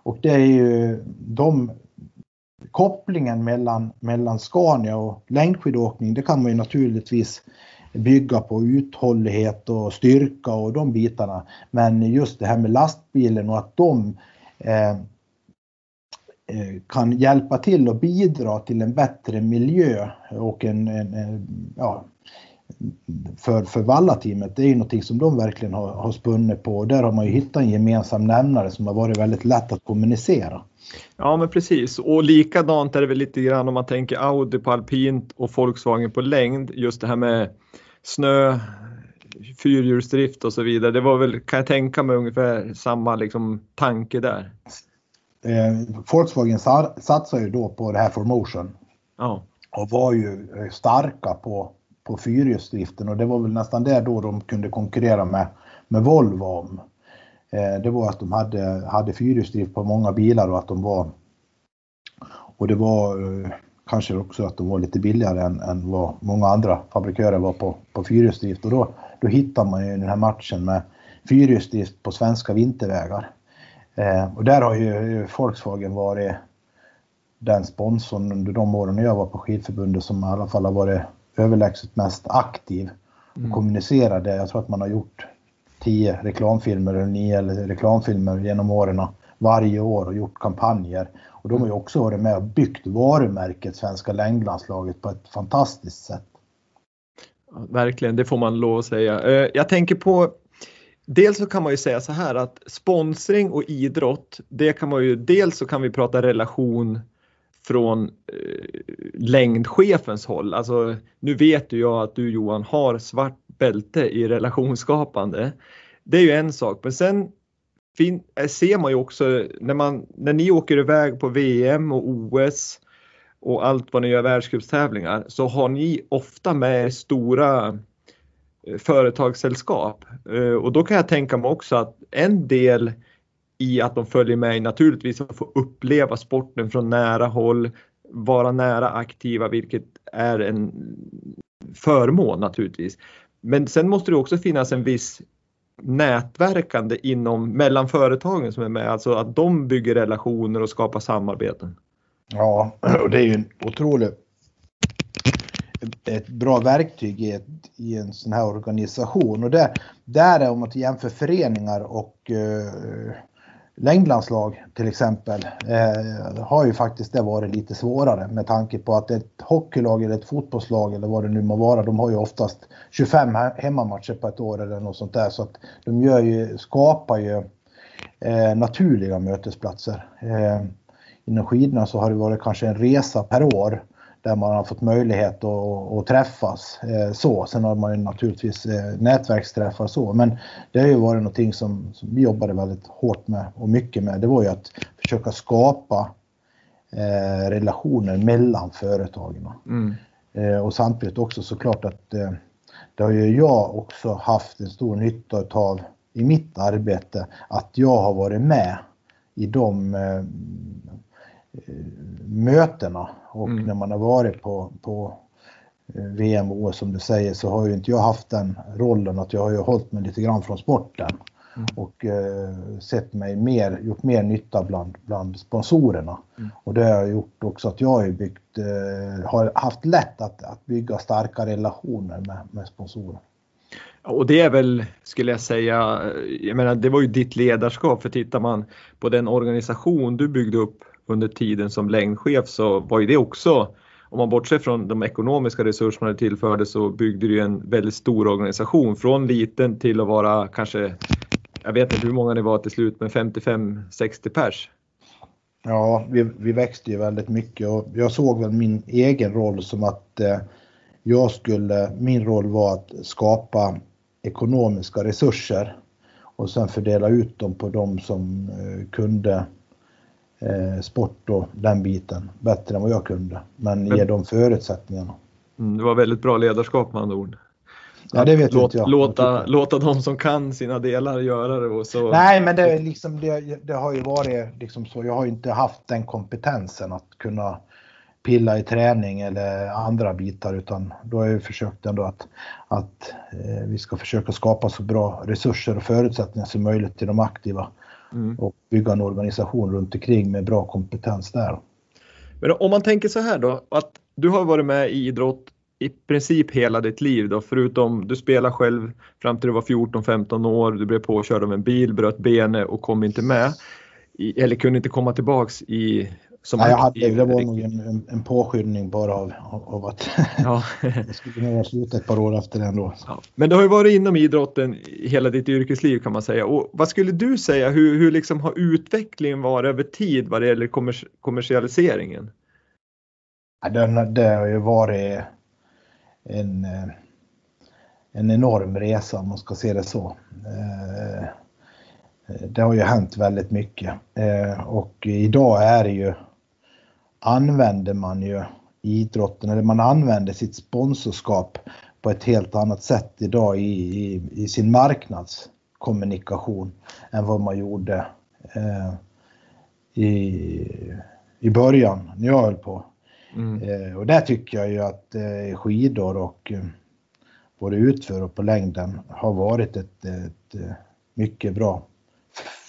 Och det är ju de kopplingen mellan, mellan Scania och längdskidåkning, det kan man ju naturligtvis bygga på uthållighet och styrka och de bitarna. Men just det här med lastbilen och att de eh, Eh, kan hjälpa till och bidra till en bättre miljö och en, en, en ja, för, för Valla-teamet, det är ju någonting som de verkligen har, har spunnit på och där har man ju hittat en gemensam nämnare som har varit väldigt lätt att kommunicera. Ja men precis och likadant är det väl lite grann om man tänker Audi på alpint och Volkswagen på längd, just det här med snö, fyrhjulsdrift och så vidare. Det var väl, kan jag tänka mig, ungefär samma liksom, tanke där. Eh, Volkswagen satsar ju då på det här Formotion. Ja. Och var ju starka på på fyrhjulsdriften och det var väl nästan där då de kunde konkurrera med, med Volvo om. Eh, det var att de hade, hade fyrhjulsdrift på många bilar och att de var och det var eh, kanske också att de var lite billigare än, än vad många andra fabrikörer var på, på fyrhjulsdrift och då, då hittar man ju den här matchen med fyrhjulsdrift på svenska vintervägar. Eh, och där har ju Volkswagen varit den sponsorn under de åren jag var på skidförbundet som i alla fall har varit överlägset mest aktiv och mm. kommunicerar det. Jag tror att man har gjort tio reklamfilmer eller nio reklamfilmer genom åren varje år och gjort kampanjer. Och de har ju också varit med och byggt varumärket Svenska längdlandslaget på ett fantastiskt sätt. Verkligen, det får man lov att säga. Eh, jag tänker på Dels så kan man ju säga så här att sponsring och idrott, det kan man ju, dels så kan vi prata relation från eh, längdchefens håll. Alltså, nu vet ju jag att du Johan har svart bälte i relationsskapande. Det är ju en sak, men sen fin, eh, ser man ju också när, man, när ni åker iväg på VM och OS och allt vad ni gör världscupstävlingar så har ni ofta med stora företagssällskap. Eh, och då kan jag tänka mig också att en del i att de följer med naturligtvis att få uppleva sporten från nära håll, vara nära aktiva, vilket är en förmån naturligtvis. Men sen måste det också finnas en viss nätverkande inom mellan företagen som är med, alltså att de bygger relationer och skapar samarbeten. Ja, och det är ju en otrolig ett bra verktyg i, ett, i, en sån här organisation. Och det, där är om man jämför föreningar och eh, längdlandslag till exempel eh, har ju faktiskt det varit lite svårare med tanke på att ett hockeylag eller ett fotbollslag eller vad det nu må vara, de har ju oftast 25 hemmamatcher på ett år eller något sånt där så att de gör ju, skapar ju eh, naturliga mötesplatser. Eh, inom skidorna så har det varit kanske en resa per år där man har fått möjlighet att, att träffas. Eh, så. Sen har man ju naturligtvis eh, nätverksträffar så, men det har ju varit någonting som, som vi jobbade väldigt hårt med och mycket med. Det var ju att försöka skapa eh, relationer mellan företagen. Mm. Eh, och samtidigt också såklart att eh, det har ju jag också haft en stor nytta av i mitt arbete att jag har varit med i de mötena och mm. när man har varit på, på eh, VM och som du säger så har ju inte jag haft den rollen att jag har ju hållit mig lite grann från sporten mm. och eh, sett mig mer, gjort mer nytta bland, bland sponsorerna. Mm. Och det har gjort också att jag har byggt, eh, har haft lätt att, att bygga starka relationer med, med sponsorer. Och det är väl, skulle jag säga, jag menar det var ju ditt ledarskap för tittar man på den organisation du byggde upp under tiden som längdchef så var ju det också, om man bortser från de ekonomiska resurserna det tillförde så byggde det en väldigt stor organisation från liten till att vara kanske, jag vet inte hur många ni var till slut, men 55-60 pers. Ja, vi, vi växte ju väldigt mycket och jag såg väl min egen roll som att eh, jag skulle, min roll var att skapa ekonomiska resurser och sen fördela ut dem på de som eh, kunde eh, sport och den biten bättre än vad jag kunde. Men, Men ge dem förutsättningarna. Mm, det var väldigt bra ledarskap med andra ord. Ja, det vet Låt, inte jag. Låta, låta de som kan sina delar göra det. Och så... Nej, men det, liksom, det, det har ju varit liksom så. Jag har inte haft den kompetensen att kunna pilla i träning eller andra bitar utan då har jag försökt ändå att, att eh, vi ska försöka skapa så bra resurser och förutsättningar som möjligt till de aktiva mm. och bygga en organisation runt omkring med bra kompetens där. Men om man tänker så här då, att du har varit med i idrott i princip hela ditt liv då, förutom du spelar själv fram till du var 14-15 år, du blev påkörd av en bil, bröt benet och kom inte med. Eller kunde inte komma tillbaks i som Nej, jag hade, det var nog en, en påskyndning bara av, av att ja. jag skulle nog sluta ett par år efter det ändå. Ja. Men du har ju varit inom idrotten hela ditt yrkesliv kan man säga. Och vad skulle du säga, hur, hur liksom har utvecklingen varit över tid vad det gäller kommers kommersialiseringen? Ja, det, det har ju varit en, en enorm resa om man ska se det så. Eh, det har ju hänt väldigt mycket eh, och idag är det ju använder man ju idrotten, eller man använder sitt sponsorskap på ett helt annat sätt idag i, i, i sin marknadskommunikation än vad man gjorde eh, i, i början när jag höll på. Mm. Eh, och där tycker jag ju att eh, skidor och eh, både utför och på längden har varit ett, ett, ett mycket bra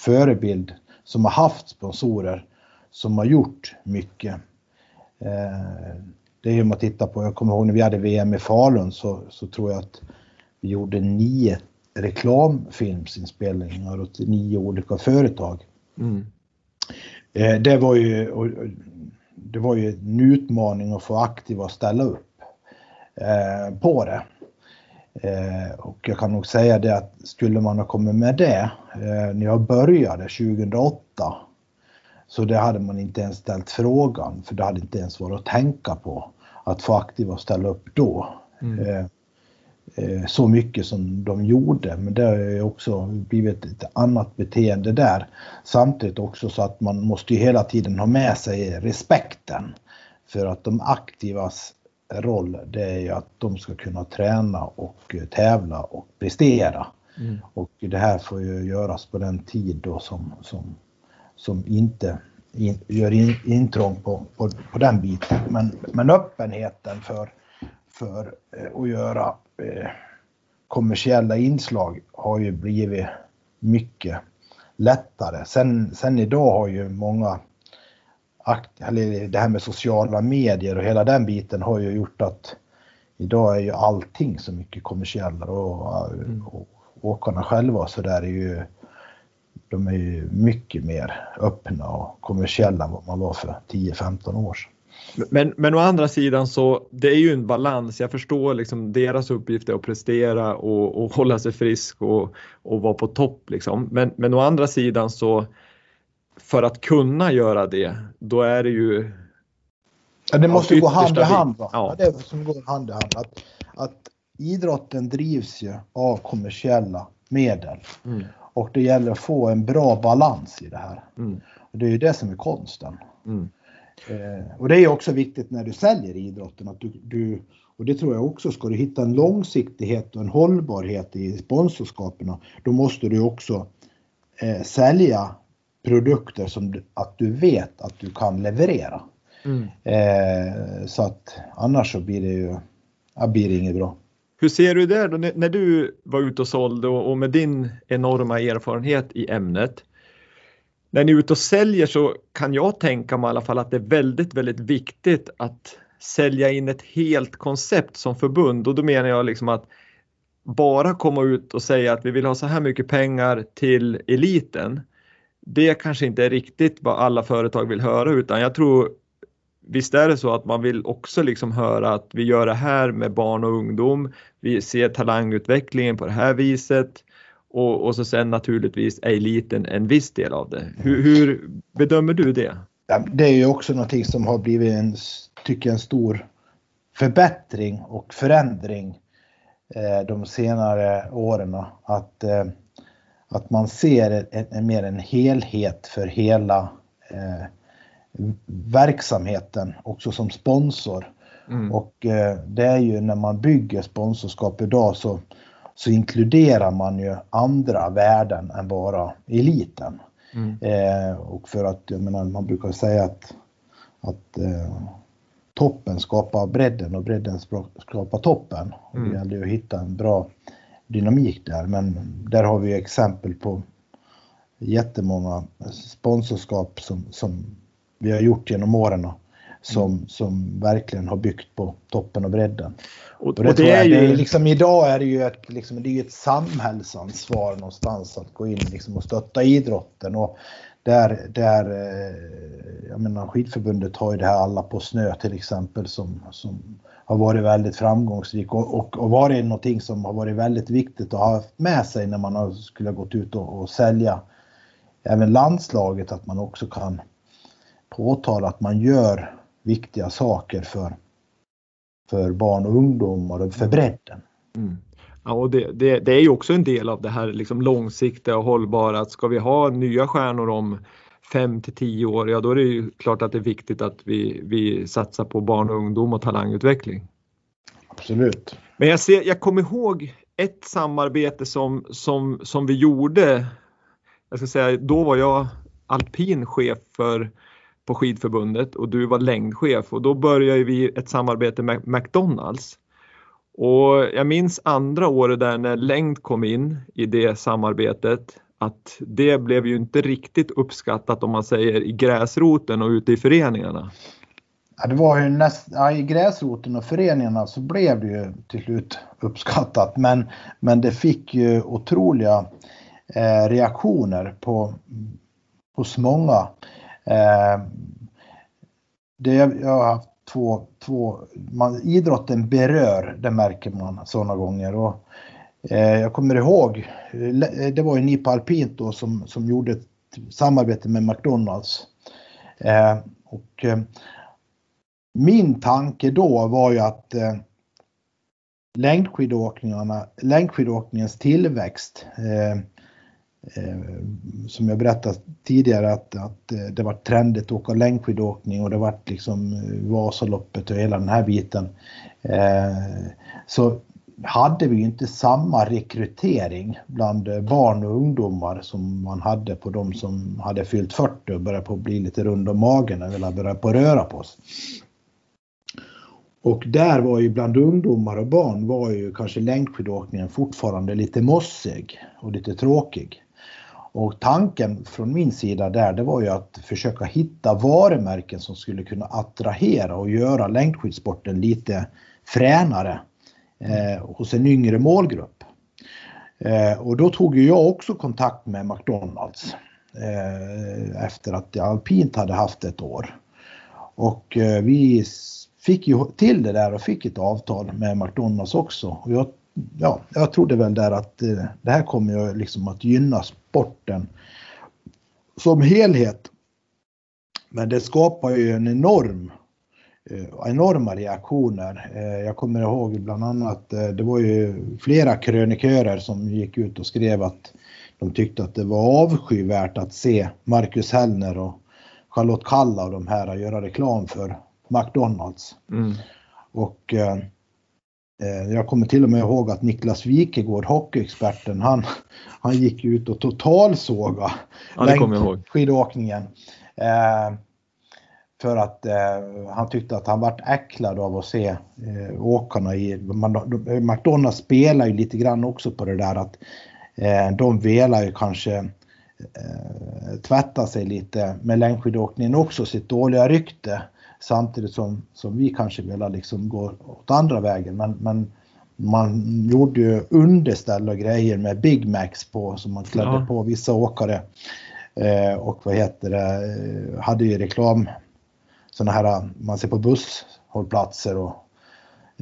förebild som har haft sponsorer som har gjort mycket. Eh, det är ju om man tittar på, jag kommer ihåg när vi hade VM i Falun så, så tror jag att vi gjorde nio reklamfilmsinspelningar åt nio olika företag. Mm. Eh, det var ju det var ju en utmaning att få aktiva att ställa upp eh, på det. Och jag kan nog säga det att skulle man ha kommit med det när jag började 2008 så det hade man inte ens ställt frågan för det hade inte ens varit att tänka på att få aktiva att ställa upp då. Mm. Eh, eh, så mycket som de gjorde men det har också blivit ett annat beteende där. Samtidigt också så att man måste ju hela tiden ha med sig respekten. För att de aktivas roll det är ju att de ska kunna träna och tävla och prestera. Mm. Och det här får ju göras på den tid då som, som som inte in, gör in, intrång på, på, på den biten. Men, men öppenheten för, för eh, att göra eh, kommersiella inslag har ju blivit mycket lättare. Sen, sen idag har ju många, eller det här med sociala medier och hela den biten har ju gjort att idag är ju allting så mycket kommersiellare och, och, och åkarna själva så där är ju de är ju mycket mer öppna och kommersiella än vad man var för 10-15 år sedan. Men, men å andra sidan så det är ju en balans. Jag förstår liksom deras uppgift är att prestera och, och hålla sig frisk och, och vara på topp liksom. Men, men å andra sidan så för att kunna göra det, då är det ju. Ja, det måste gå hand i hand. Va? Ja. det är som går hand i hand. Att, att idrotten drivs ju av kommersiella medel. Mm. Och det gäller att få en bra balans i det här. Mm. Och det är ju det som är konsten. Mm. Eh, och det är också viktigt när du säljer idrotten att du, du, och det tror jag också, ska du hitta en långsiktighet och en hållbarhet i sponsorskapen, då måste du också eh, sälja produkter som du, att du vet att du kan leverera. Mm. Eh, så att annars så blir det ju, ja, blir det inget bra. Hur ser du det då när du var ute och sålde och med din enorma erfarenhet i ämnet? När ni är ute och säljer så kan jag tänka mig i alla fall att det är väldigt, väldigt viktigt att sälja in ett helt koncept som förbund och då menar jag liksom att bara komma ut och säga att vi vill ha så här mycket pengar till eliten. Det kanske inte är riktigt vad alla företag vill höra utan jag tror visst är det så att man vill också liksom höra att vi gör det här med barn och ungdom. Vi ser talangutvecklingen på det här viset och, och så sen naturligtvis är eliten en viss del av det. Hur, hur bedömer du det? Det är ju också någonting som har blivit en, tycker en stor förbättring och förändring eh, de senare åren. Att, eh, att man ser en, en, mer en helhet för hela eh, verksamheten också som sponsor. Mm. Och eh, det är ju när man bygger sponsorskap idag så, så inkluderar man ju andra värden än bara eliten. Mm. Eh, och för att, jag menar, man brukar säga att, att eh, toppen skapar bredden och bredden skapar toppen. Mm. Och det gäller ju att hitta en bra dynamik där, men där har vi exempel på jättemånga sponsorskap som, som vi har gjort genom åren som, mm. som verkligen har byggt på toppen och bredden. Och, det, och det är ju... Det är liksom, idag är det ju ett, liksom, det är ett samhällsansvar någonstans att gå in liksom, och stötta idrotten. Och där, där, eh, jag menar skidförbundet har ju det här Alla på snö till exempel som, som har varit väldigt framgångsrik och, och, och varit någonting som har varit väldigt viktigt att ha med sig när man har, skulle ha gått ut och, och sälja även landslaget att man också kan påtala att man gör viktiga saker för, för barn och ungdomar och för bredden. Mm. Ja, och det, det, det, är ju också en del av det här liksom långsiktiga och hållbara att ska vi ha nya stjärnor om 5 till 10 år, ja då är det ju klart att det är viktigt att vi, vi satsar på barn och ungdom och talangutveckling. Absolut. Men jag, ser, jag kommer ihåg ett samarbete som, som, som vi gjorde. Jag ska säga, då var jag alpin chef för, på skidförbundet och du var längdchef och då började vi ett samarbete med McDonalds. Och jag minns andra året där när längd kom in i det samarbetet att det blev ju inte riktigt uppskattat om man säger i gräsroten och ute i föreningarna. Ja, det var ju näst, ja, I gräsroten och föreningarna så blev det ju till slut uppskattat men, men det fick ju otroliga eh, reaktioner på, hos många. Eh, det, jag har haft två, två man, idrotten berör, det märker man sådana gånger. Och, eh, jag kommer ihåg, det var ju Nipa Alpint då som, som gjorde ett samarbete med McDonalds. Eh, och eh, min tanke då var ju att eh, längdskidåkningarna, längdskidåkningens tillväxt eh, Eh, som jag berättat tidigare att, att eh, det var trendigt att åka längdskidåkning och det var liksom eh, Vasaloppet och hela den här biten. Så hade vi inte samma rekrytering bland barn och ungdomar som man hade på de som hade fyllt 40 och började på att bli lite rund om magen eller började på att röra på sig. Och där var ju bland ungdomar och barn var ju kanske längdskidåkningen fortfarande lite mossig och lite tråkig. Och tanken från min sida där det var ju att försöka hitta varumärken som skulle kunna attrahera och göra längdskidsporten lite fränare eh, hos en yngre målgrupp. Eh, och då tog ju jag också kontakt med McDonalds eh, efter att alpint hade haft ett år. Och eh, vi fick ju till det där och fick ett avtal med McDonalds också. Och jag, ja, jag trodde väl där att eh, det här kommer ju liksom att gynna sporten som helhet. Men det skapar ju en enorm eh, enorma reaktioner. Eh, jag kommer ihåg bland annat, det var ju flera krönikörer som gick ut och skrev att de tyckte att det var avskyvärt att se Marcus Hellner och Charlotte Kalla och de här göra reklam för McDonalds. Mm. Och eh, eh, jag kommer till och med ihåg att Niklas Wikegård, hockeyexperten, han, han gick ut och totalsåga ja, skidåkningen. Eh, för att eh, han tyckte att han vart äcklad av att se eh, åkarna i... Man, McDonalds spelar ju lite grann också på det där att eh, de velar ju kanske eh, tvätta sig lite med längdskidåkningen också, sitt dåliga rykte. Samtidigt som, som vi kanske ville liksom gå åt andra vägen. Men, men man gjorde ju underställ och grejer med Big Macs på som man klädde ja. på vissa åkare. Eh, och vad heter det, eh, hade ju reklam, sådana här man ser på busshållplatser och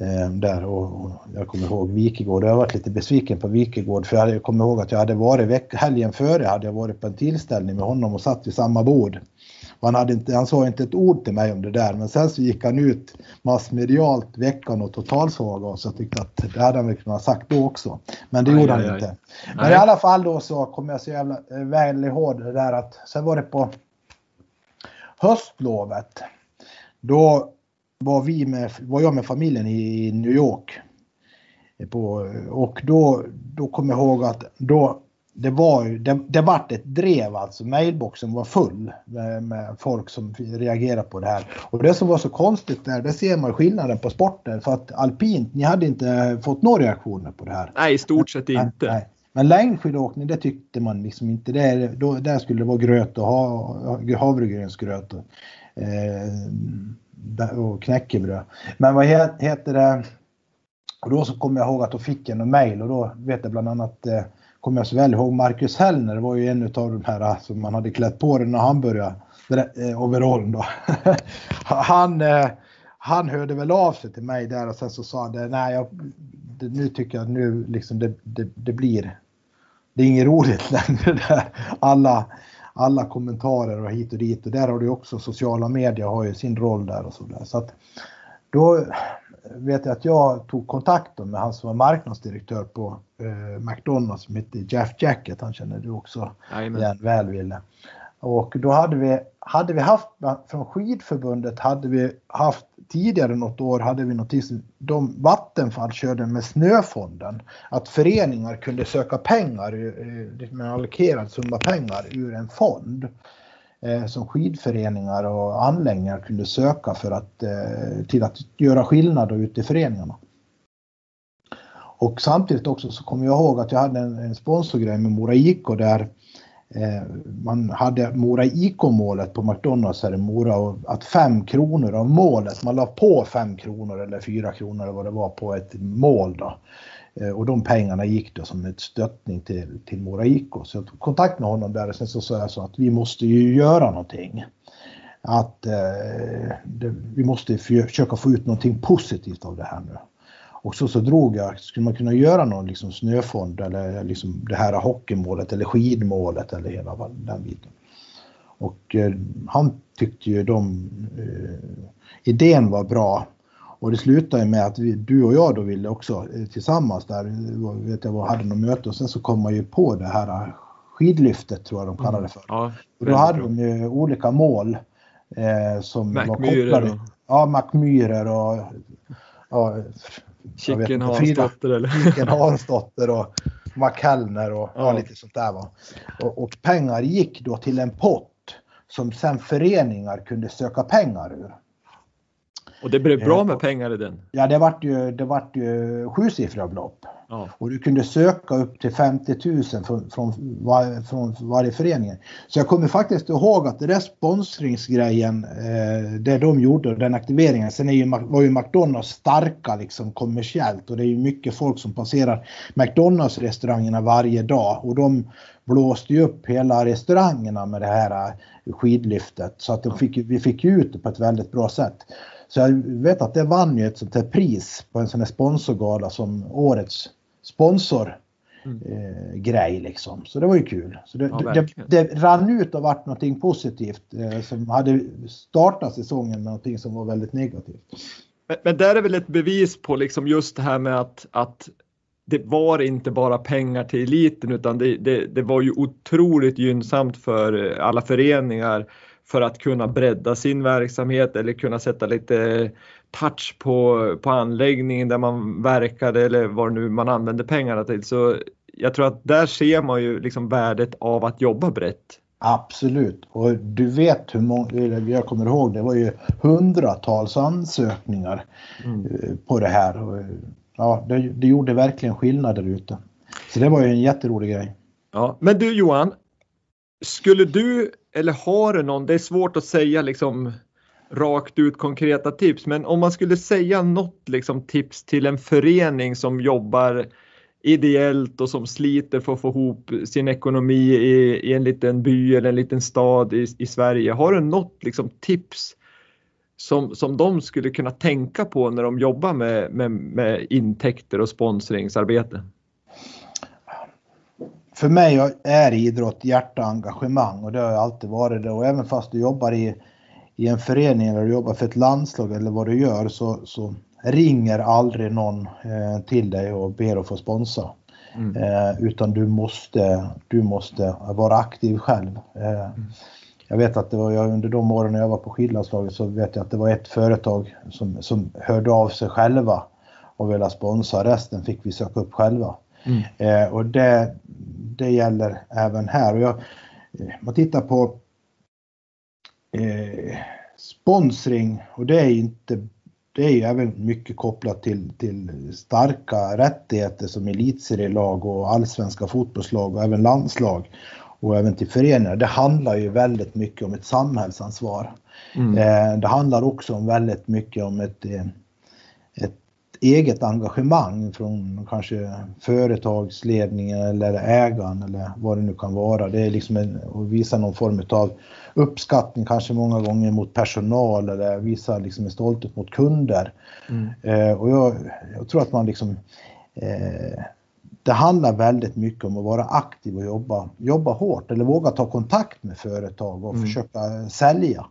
eh, där och, och, jag kommer ihåg Wikegård. Jag har varit lite besviken på Wikegård för jag kommer ihåg att jag hade varit veck, helgen före hade jag varit på en tillställning med honom och satt vid samma bord. Han, hade inte, han sa inte ett ord till mig om det där men sen så gick han ut massmedialt veckan och totalsågade oss. Jag tyckte att det hade han väl kunnat sagt då också. Men det aj, gjorde han aj, inte. Aj. Men i alla fall då så kommer jag så jävla eh, väl ihåg det där att sen var det på höstlovet. Då var, vi med, var jag med familjen i New York. På, och då, då kommer jag ihåg att då det var ju, det, det vart ett drev alltså. Mailboxen var full med, med, folk som reagerade på det här. Och det som var så konstigt där, det ser man skillnaden på sporten. För att alpint, ni hade inte fått några reaktioner på det här. Nej, i stort sett inte. Nej. Men längdskidåkning, det tyckte man liksom inte. Det, då, där skulle det vara gröt och ha, havregrynsgröt. Och, eh, och knäckebröd. Men vad heter det? Och då så kommer jag ihåg att då fick jag en mail och då vet jag bland annat eh, kommer jag så väl ihåg Marcus Hellner var ju en av de här äh, som man hade klätt på den när han började eh, overallen då. han, eh, han hörde väl av sig till mig där och sen så sa han nej jag, det, nu tycker jag nu liksom det, det, det blir det är inget roligt längre där. Alla, alla kommentarer och hit och dit och där har du också sociala medier har ju sin roll där och så där. Så att då vet jag att jag tog kontakt med han som var marknadsdirektör på eh, McDonalds som hette Jeff Jacket. Han känner du också igen väl Wille. Och då hade vi, hade vi haft, från skidförbundet hade vi haft tidigare något år hade vi något de Vattenfall körde med snöfonden. Att föreningar kunde söka pengar, med allokerad summa pengar ur en fond. Eh, som skidföreningar och anläggningar kunde söka för att, eh, till att göra skillnad ute i föreningarna. Och samtidigt också så kommer jag ihåg att jag hade en, en sponsorgrej med Mora IK där eh, man hade Mora IK-målet på McDonalds här i Mora och att 5 kronor av målet, man la på 5 kronor eller 4 kronor eller vad det var på ett mål då. Eh, och de pengarna gick då som ett stöttning till, till Mora IK. Så jag tog kontakt med honom där och sen så sa jag så att vi måste ju göra någonting. Att eh, det, vi måste försöka få ut någonting positivt av det här nu. Och så, så drog jag, skulle man kunna göra någon liksom snöfond eller liksom det här hockeymålet eller skidmålet eller hela den biten. Och eh, han tyckte ju de, eh, idén var bra och det slutade med att vi, du och jag då ville också eh, tillsammans där, vet jag hade något möte och sen så kom man ju på det här skidlyftet tror jag de kallade det för. Mm. Ja, och då hade de ju olika mål eh, som var kopplade. Och... Ja, Mackmyrer och ja, Chicken Hansdotter eller? Chicken Hansdotter och McKellner och ja. lite sånt där va. Och, och pengar gick då till en pott som sen föreningar kunde söka pengar ur. Och det blev bra eh, med pengar i den? Ja, det vart ju, det vart ju sjusiffriga belopp. Ja. Och du kunde söka upp till 50 000 från, från, var, från varje förening. Så jag kommer faktiskt ihåg att det där sponsringsgrejen, eh, det de gjorde, den aktiveringen. Sen är ju, var ju McDonalds starka liksom kommersiellt och det är ju mycket folk som passerar McDonalds restaurangerna varje dag och de blåste ju upp hela restaurangerna med det här eh, skidlyftet så att de fick, vi fick ut det på ett väldigt bra sätt. Så jag vet att det vann ju ett sånt här pris på en sån här sponsorgala som årets sponsor mm. eh, grej liksom. Så det var ju kul. Så det, ja, det, det rann ut och vart någonting positivt eh, som hade startat säsongen med någonting som var väldigt negativt. Men, men där är väl ett bevis på liksom just det här med att, att det var inte bara pengar till eliten utan det, det, det var ju otroligt gynnsamt för alla föreningar för att kunna bredda sin verksamhet eller kunna sätta lite touch på, på anläggningen där man verkade eller vad nu man använder pengarna till. Så jag tror att där ser man ju liksom värdet av att jobba brett. Absolut, och du vet hur många, jag kommer ihåg det var ju hundratals ansökningar mm. Eh, på det här. Ja, det, det gjorde verkligen skillnad där ute. Så det var ju en jätterolig grej. Ja, men du Johan, skulle du eller har du någon, det är svårt att säga liksom rakt ut konkreta tips, men om man skulle säga något liksom tips till en förening som jobbar ideellt och som sliter för att få ihop sin ekonomi i, i en liten by eller en liten stad i, i Sverige. Har du något liksom tips som, som de skulle kunna tänka på när de jobbar med, med, med intäkter och sponsringsarbete? För mig är idrott hjärta och engagemang och det har alltid varit det. Och även fast du jobbar i, i en förening eller du jobbar för ett landslag eller vad du gör så, så ringer aldrig någon eh, till dig och ber att få sponsra. Mm. Eh, utan du måste, du måste vara aktiv själv. Eh, mm. Jag vet att det var jag, under de åren jag var på skidlandslaget så vet jag att det var ett företag som, som hörde av sig själva och ville sponsra. Resten fick vi söka upp själva. Mm. Eh, och det, det gäller även här. Och jag, man tittar på eh, sponsring och det är inte det är ju även mycket kopplat till, till starka rättigheter som elitserielag och allsvenska fotbollslag och även landslag och även till föreningar. Det handlar ju väldigt mycket om ett samhällsansvar. Mm. Eh, det handlar också om väldigt mycket om ett, eh, ett eget engagemang från kanske företagsledningen eller ägaren eller vad det nu kan vara. Det är liksom en, att visa någon form av uppskattning kanske många gånger mot personal eller visa liksom en stolthet mot kunder. Mm. Eh, och jag, jag, tror att man liksom eh, det handlar väldigt mycket om att vara aktiv och jobba, jobba hårt eller våga ta kontakt med företag och mm. försöka sälja.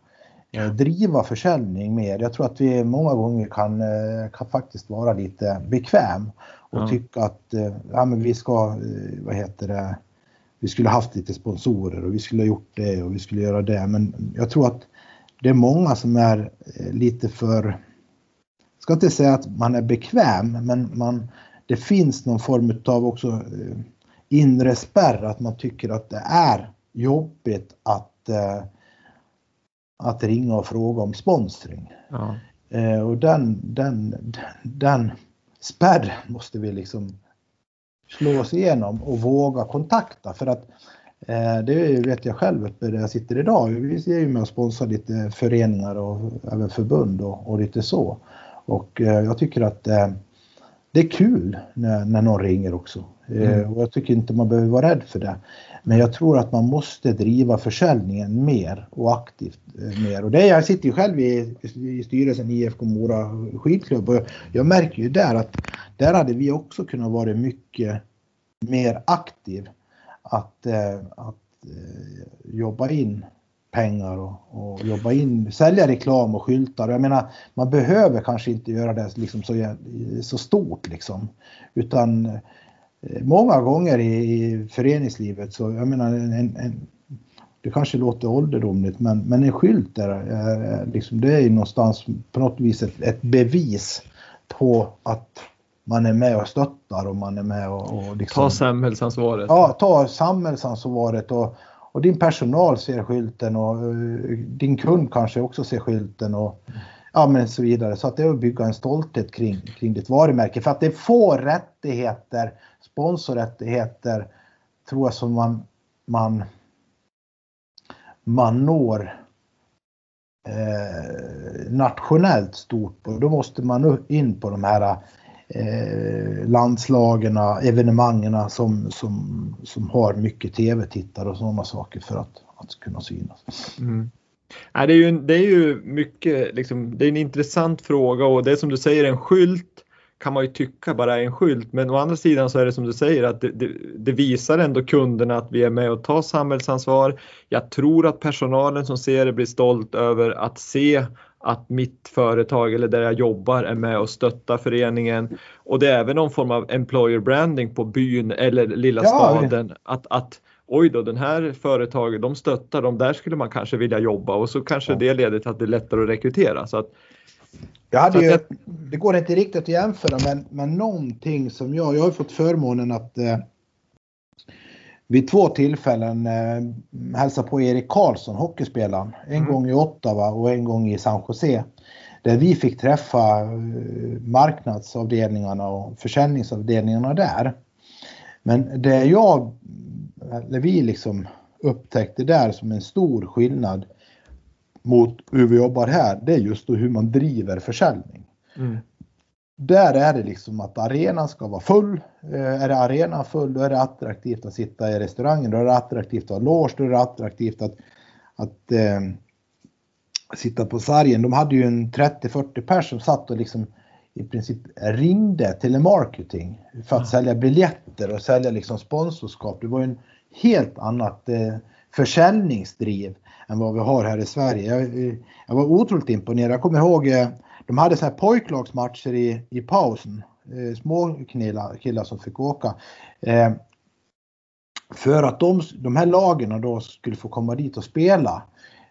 Eh, driva försäljning mer. Jag tror att vi många gånger kan, eh, kan faktiskt vara lite bekväm och ja. tycka att eh, ja, men vi ska, vad heter det, vi skulle haft lite sponsorer och vi skulle ha gjort det och vi skulle göra det. Men jag tror att det är många som är lite för, jag ska inte säga att man är bekväm, men man, det finns någon form av också inre spärr att man tycker att det är jobbigt att att ringa och fråga om sponsring. Ja. Eh, och den, den, den spärren måste vi liksom slå oss igenom och våga kontakta för att eh, det vet jag själv där jag sitter idag. Vi är ju med och sponsrar lite föreningar och även förbund och, och lite så. Och eh, jag tycker att eh, det är kul när, när någon ringer också. Eh, mm. Och jag tycker inte man behöver vara rädd för det. Men jag tror att man måste driva försäljningen mer och aktivt eh, mer. Och det, jag sitter ju själv i, i styrelsen i IFK Mora skidklubb och jag märker ju där att där hade vi också kunnat vara mycket mer aktiv. Att, eh, att jobba in pengar och, och, jobba in, sälja reklam och skyltar. Jag menar, man behöver kanske inte göra det liksom så, så stort liksom. Utan eh, många gånger i, i föreningslivet så, jag menar, en, en, det kanske låter ålderdomligt men, men en skylt där, är, liksom, det är ju någonstans på något vis ett, ett bevis på att man är med och stöttar och man är med och, och liksom, Ta samhällsansvaret. Ja, ta samhällsansvaret och, och din personal ser skylten och eh, din kund kanske också ser skylten och ja, men så vidare. Så att det är att bygga en stolthet kring, kring ditt varumärke. För att det är få rättigheter, sponsorrättigheter, tror jag som man, man, man når eh, nationellt stort. Och då måste man in på de här eh, landslagen, evenemangen som, som, som har mycket tv-tittare och sådana saker för att, att kunna synas. Mm. Nej, det, är ju, det är ju mycket, liksom, det är en intressant fråga och det är som du säger en skylt kan man ju tycka bara är en skylt men å andra sidan så är det som du säger att det, det, det, visar ändå kunderna att vi är med och tar samhällsansvar. Jag tror att personalen som ser det blir stolt över att se att mitt företag eller där jag jobbar är med och stöttar föreningen. Och det är även någon form av employer branding på byn eller lilla ja, staden. Att, att oj då, den här företaget, de stöttar, de där skulle man kanske vilja jobba och så kanske ja. det leder till att det är lättare att rekrytera. Så att, jag hade ju, det går inte riktigt att jämföra men, men någonting som jag, jag har fått förmånen att eh, vid två tillfällen eh, hälsa på Erik Karlsson, hockeyspelaren. En mm. gång i Ottawa och en gång i San Jose. Där vi fick träffa eh, marknadsavdelningarna och försäljningsavdelningarna där. Men det jag, eller vi liksom upptäckte där som en stor skillnad mot hur vi jobbar här, det är just hur man driver försäljning. Mm. Där är det liksom att arenan ska vara full. Eh, är det arenan full då är det attraktivt att sitta i restaurangen. Då är det attraktivt att ha loge. Då är det attraktivt att, att eh, sitta på sargen. De hade ju en 30-40 pers som satt och liksom i princip ringde telemarketing för att mm. sälja biljetter och sälja liksom sponsorskap. Det var ju en helt annat eh, försäljningsdriv än vad vi har här i Sverige. Jag, jag var otroligt imponerad. Jag kommer ihåg eh, de hade så här pojklagsmatcher i, i pausen. Eh, små killar, killar som fick åka. Eh, för att de, de här lagen då skulle få komma dit och spela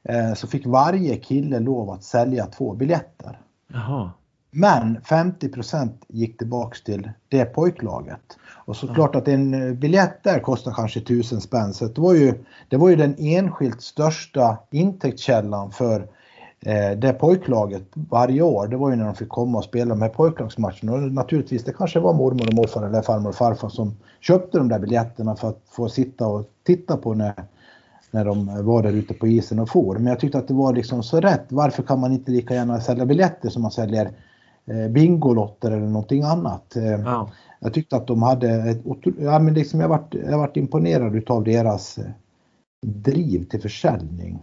eh, så fick varje kille lov att sälja två biljetter. Jaha. Men 50% gick tillbaks till det pojklaget. Och såklart att en biljett där kostar kanske tusen spänn. Så det var ju, det var ju den enskilt största intäktskällan för eh, det pojklaget varje år, det var ju när de fick komma och spela de här pojklagsmatcherna. Och naturligtvis, det kanske var mormor och morfar eller farmor och farfar som köpte de där biljetterna för att få sitta och titta på när, när de var där ute på isen och for. Men jag tyckte att det var liksom så rätt. Varför kan man inte lika gärna sälja biljetter som man säljer eh, Bingolotter eller någonting annat? Eh, ja. Jag tyckte att de hade ett ja, men liksom jag varit, jag varit imponerad utav deras eh, driv till försäljning.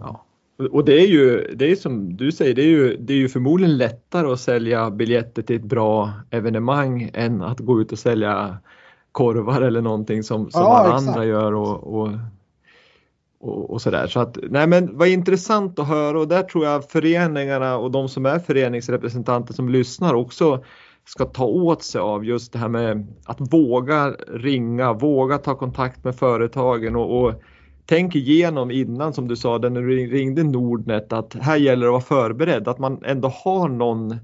Ja. Och det är ju, det är som du säger, det är, ju, det är ju förmodligen lättare att sälja biljetter till ett bra evenemang än att gå ut och sälja korvar eller någonting som, som ja, alla exakt. andra gör och, och, och, och sådär. Så att, nej men vad intressant att höra och där tror jag föreningarna och de som är föreningsrepresentanter som lyssnar också ska ta åt sig av just det här med att våga ringa, våga ta kontakt med företagen och, och tänk igenom innan som du sa när du ringde Nordnet att här gäller det att vara förberedd, att man ändå har någon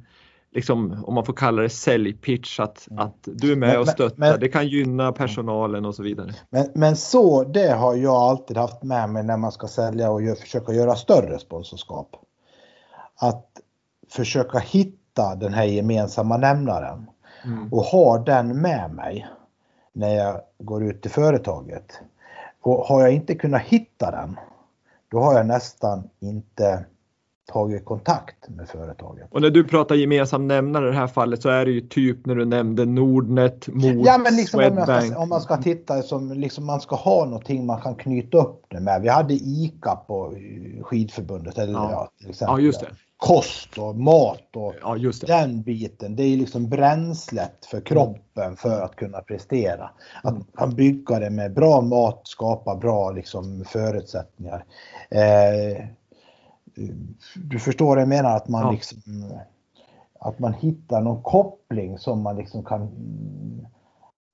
liksom, om man får kalla det säljpitch, att, mm. att du är med men, och stöttar. Men, det kan gynna personalen och så vidare. Men, men så, det har jag alltid haft med mig när man ska sälja och gör, försöka göra större sponsorskap. Att försöka hitta den här gemensamma nämnaren mm. och ha den med mig när jag går ut till företaget. Och har jag inte kunnat hitta den, då har jag nästan inte tagit kontakt med företaget. Och när du pratar gemensam nämnare i det här fallet så är det ju typ när du nämnde Nordnet mot Ja men liksom om, ska, om man ska titta som liksom man ska ha någonting man kan knyta upp det med. Vi hade ICA på skidförbundet eller ja. ja till exempel. Ja, just det. Kost och mat och ja, den biten. Det är liksom bränslet för kroppen för att kunna prestera. Att man kan bygga det med bra mat, skapa bra liksom förutsättningar. Eh, du förstår vad jag menar att man ja. liksom att man hittar någon koppling som man liksom kan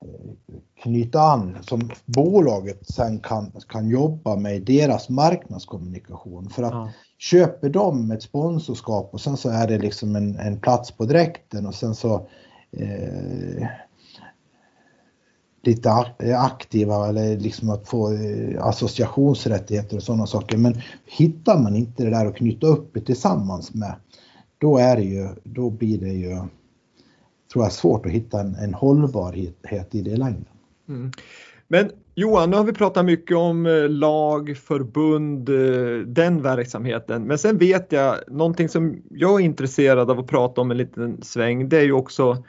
eh, knyta an som bolaget sen kan, kan jobba med deras marknadskommunikation. För att ja köper de ett sponsorskap och sen så är det liksom en, en plats på dräkten och sen så eh, lite eh, aktiva eller liksom att få eh, associationsrättigheter och sådana saker. Men hittar man inte det där att knyta upp det tillsammans med, då är det ju, då blir det ju, tror jag, svårt att hitta en, en hållbarhet i det längden. Mm. Men Johan, nu har vi pratat mycket om eh, lag, förbund, eh, den verksamheten. Men sen vet jag någonting som jag är intresserad av att prata om en liten sväng. Det är ju också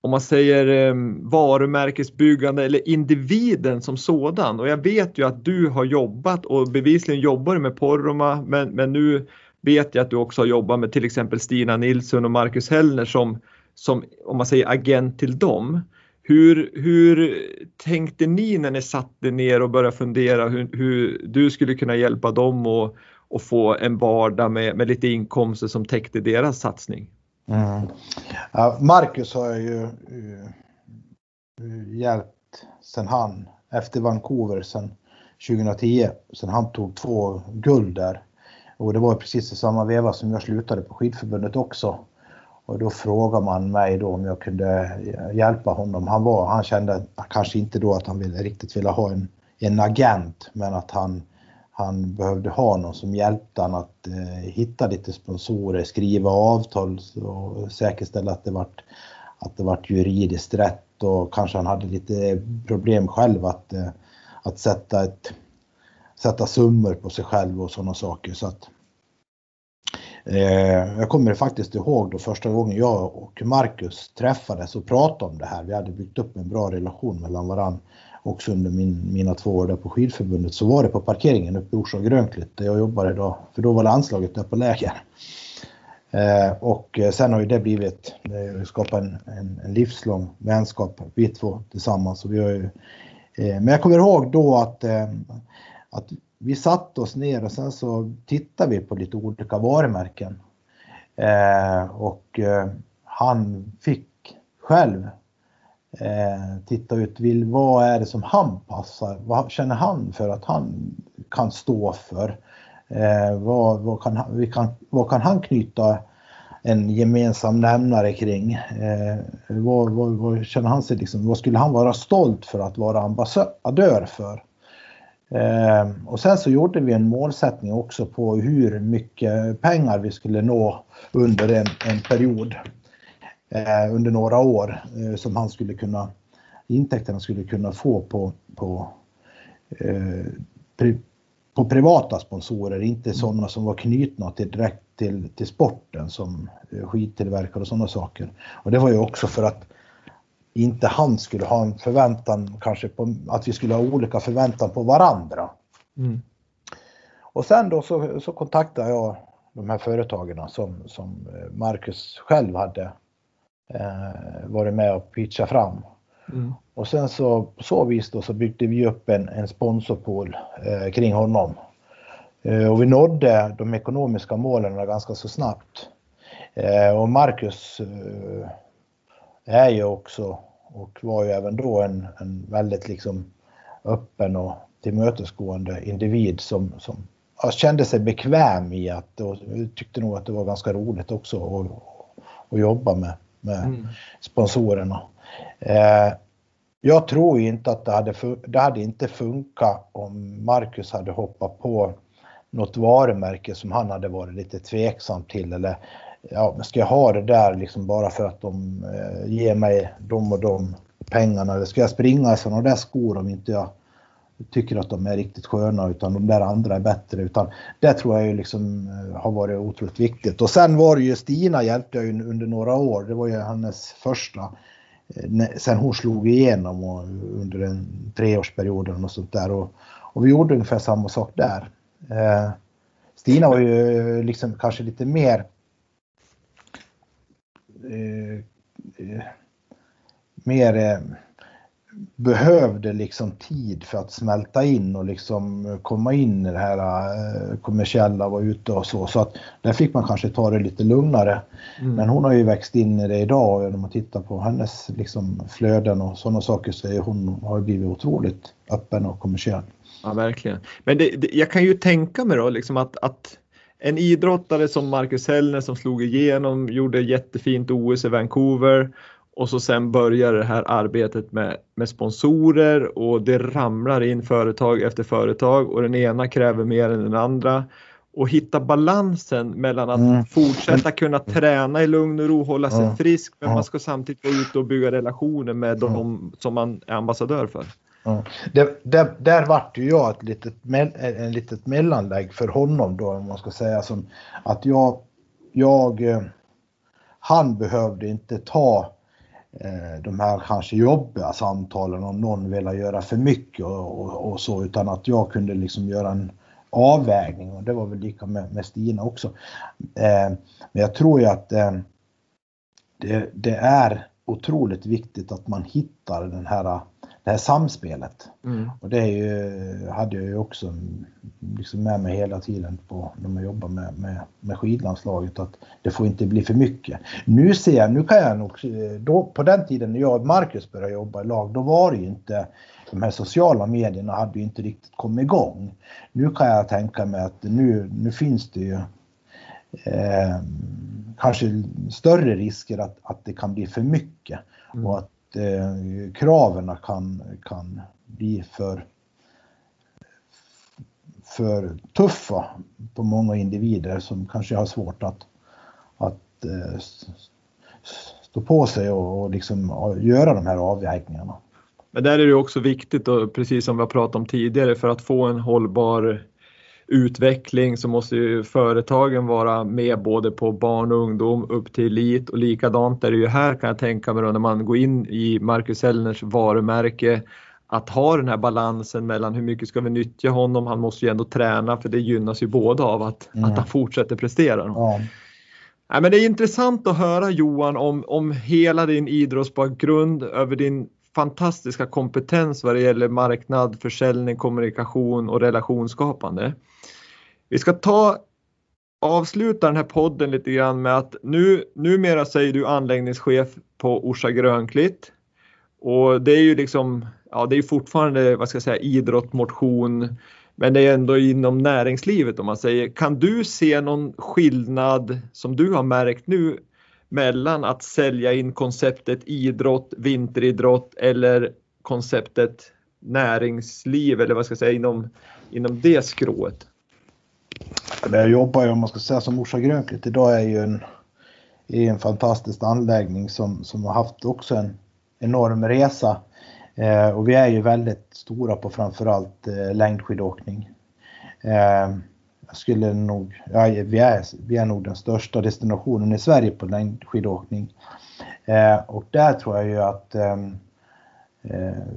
om man säger eh, varumärkesbyggande eller individen som sådan. Och jag vet ju att du har jobbat och bevisligen jobbar med Porroma men, men nu vet jag att du också har jobbat med till exempel Stina Nilsson och Marcus Hellner som, som om man säger agent till dem. Hur, hur tänkte ni när ni satte ner och började fundera hur, hur du skulle kunna hjälpa dem och, och få en vardag med, med lite inkomster som täckte deras satsning? Mm. Marcus har jag ju uh, hjälpt sen han, efter Vancouver sen 2010, sen han tog två guld där. Och det var precis i samma veva som jag slutade på skidförbundet också. Och då frågade man mig då om jag kunde hjälpa honom. Han, var, han kände kanske inte då att han ville, riktigt ville ha en, en agent men att han han behövde ha någon som hjälpte honom att eh, hitta lite sponsorer, skriva avtal och säkerställa att det vart att det vart juridiskt rätt och kanske han hade lite problem själv att, eh, att sätta, ett, sätta summor på sig själv och sådana saker. Så att, eh, jag kommer faktiskt ihåg då första gången jag och Marcus träffades och pratade om det här. Vi hade byggt upp en bra relation mellan varandra också under min, mina två år där på skidförbundet så var det på parkeringen uppe i Orsa Grönklitt där jag jobbade då, för då var landslaget där på läger. Eh, och eh, sen har ju det blivit, det skapat en, en, en, livslång vänskap vi två tillsammans. Och vi har ju, eh, men jag kommer ihåg då att, eh, att vi satte oss ner och sen så tittade vi på lite olika varumärken. Eh, och eh, han fick själv eh, titta ut, vill, vad är det som han passar? Vad känner han för att han kan stå för? Eh, vad, vad, kan, vi kan, vad kan han knyta en gemensam nämnare kring? Eh, vad, vad, vad, känner han sig liksom, vad skulle han vara stolt för att vara ambassadör för? Eh, och sen så gjorde vi en målsättning också på hur mycket pengar vi skulle nå under en, en period eh, under några år eh, som han skulle kunna, intäkterna skulle kunna få på, på eh, pri, på privata sponsorer, inte sådana som var knutna till, direkt till, till sporten som eh, skidtillverkare och sådana saker. Och det var ju också för att inte han skulle ha en förväntan kanske på att vi skulle ha olika förväntan på varandra. Mm. Och sen då så, så kontaktade jag de här företagen som, som eh, Marcus själv hade eh, varit med och pitchat fram. Mm. Och sen så på så vis då så byggde vi upp en, en sponsorpool eh, kring honom. Eh, och vi nådde de ekonomiska målen ganska så snabbt. Eh, och Marcus eh, är ju också och var ju även då en, en väldigt liksom öppen och tillmötesgående individ som, som kände sig bekväm i att och tyckte nog att det var ganska roligt också att, att jobba med, med mm. sponsorerna. Eh, jag tror inte att det hade, det hade inte funkat om Marcus hade hoppat på något varumärke som han hade varit lite tveksam till eller ja, ska jag ha det där liksom bara för att de eh, ger mig de och de pengarna eller ska jag springa i sådana där skor om inte jag tycker att de är riktigt sköna utan de där andra är bättre. Utan det tror jag ju liksom eh, har varit otroligt viktigt. Och sen var det ju Stina hjälpte jag ju under några år. Det var ju hennes första eh, sen hon slog igenom och under en treårsperiod och sånt där. Och, och vi gjorde ungefär samma sak där. Eh, Stina var ju liksom kanske lite mer mer eh, behövde liksom tid för att smälta in och liksom komma in i det här eh, kommersiella, vara ute och så. Så att där fick man kanske ta det lite lugnare. Mm. Men hon har ju växt in i det idag och när man tittar på hennes liksom flöden och sådana saker så är hon har blivit otroligt öppen och kommersiell. Ja, verkligen. Men det, det, jag kan ju tänka mig då liksom att, att en idrottare som Marcus Hellner som slog igenom, gjorde jättefint OS i Vancouver och så sen börjar det här arbetet med, med sponsorer och det ramlar in företag efter företag och den ena kräver mer än den andra. Och hitta balansen mellan att mm. fortsätta kunna träna i lugn och ro, hålla sig mm. frisk men man ska samtidigt vara ute och bygga relationer med de som man är ambassadör för. Mm. Det, det, där vart ju jag ett litet, en litet mellanlägg för honom då om man ska säga som att jag, jag eh, han behövde inte ta Eh, de här kanske jobbiga samtalen om någon ville göra för mycket och, och, och, så utan att jag kunde liksom göra en avvägning och det var väl lika med, med Stina också. Eh, men jag tror ju att eh, det, det, är otroligt viktigt att man hittar den här det här samspelet. Mm. Och det är ju, hade jag ju också liksom med mig hela tiden på, när man jobbar med, med, med skidlandslaget att det får inte bli för mycket. Nu ser jag, nu kan jag nog, då, på den tiden när jag och Marcus började jobba i lag, då var det ju inte de här sociala medierna hade ju inte riktigt kommit igång. Nu kan jag tänka mig att nu, nu finns det ju eh, kanske större risker att, att det kan bli för mycket. Mm. Och att eh, kraven kan, kan bli för, för tuffa på många individer som kanske har svårt att, att eh, stå på sig och, och liksom göra de här avvägningarna. Men där är det också viktigt, och precis som vi har pratat om tidigare, för att få en hållbar utveckling så måste ju företagen vara med både på barn och ungdom upp till elit och likadant är det ju här kan jag tänka mig då när man går in i Marcus Hellners varumärke att ha den här balansen mellan hur mycket ska vi nyttja honom, han måste ju ändå träna för det gynnas ju både av att, mm. att han fortsätter prestera. Ja. Ja, men det är intressant att höra Johan om, om hela din idrottsbakgrund, över din fantastiska kompetens vad det gäller marknad, försäljning, kommunikation och relationsskapande. Vi ska ta avsluta den här podden lite grann med att nu, numera säger du anläggningschef på Orsa Grönklitt. Och det är ju liksom, ja det är fortfarande, vad ska jag säga, idrott, motion, men det är ändå inom näringslivet om man säger. Kan du se någon skillnad som du har märkt nu mellan att sälja in konceptet idrott, vinteridrott eller konceptet näringsliv eller vad ska jag säga inom, inom det skrået? Där jag jobbar ju om man ska säga som Orsa Grönklitt idag är ju en, är en fantastisk anläggning som, som har haft också en enorm resa. Eh, och vi är ju väldigt stora på framförallt eh, längdskidåkning. Eh, jag skulle nog, ja, vi, är, vi är nog den största destinationen i Sverige på längdskidåkning. Eh, och där tror jag ju att eh,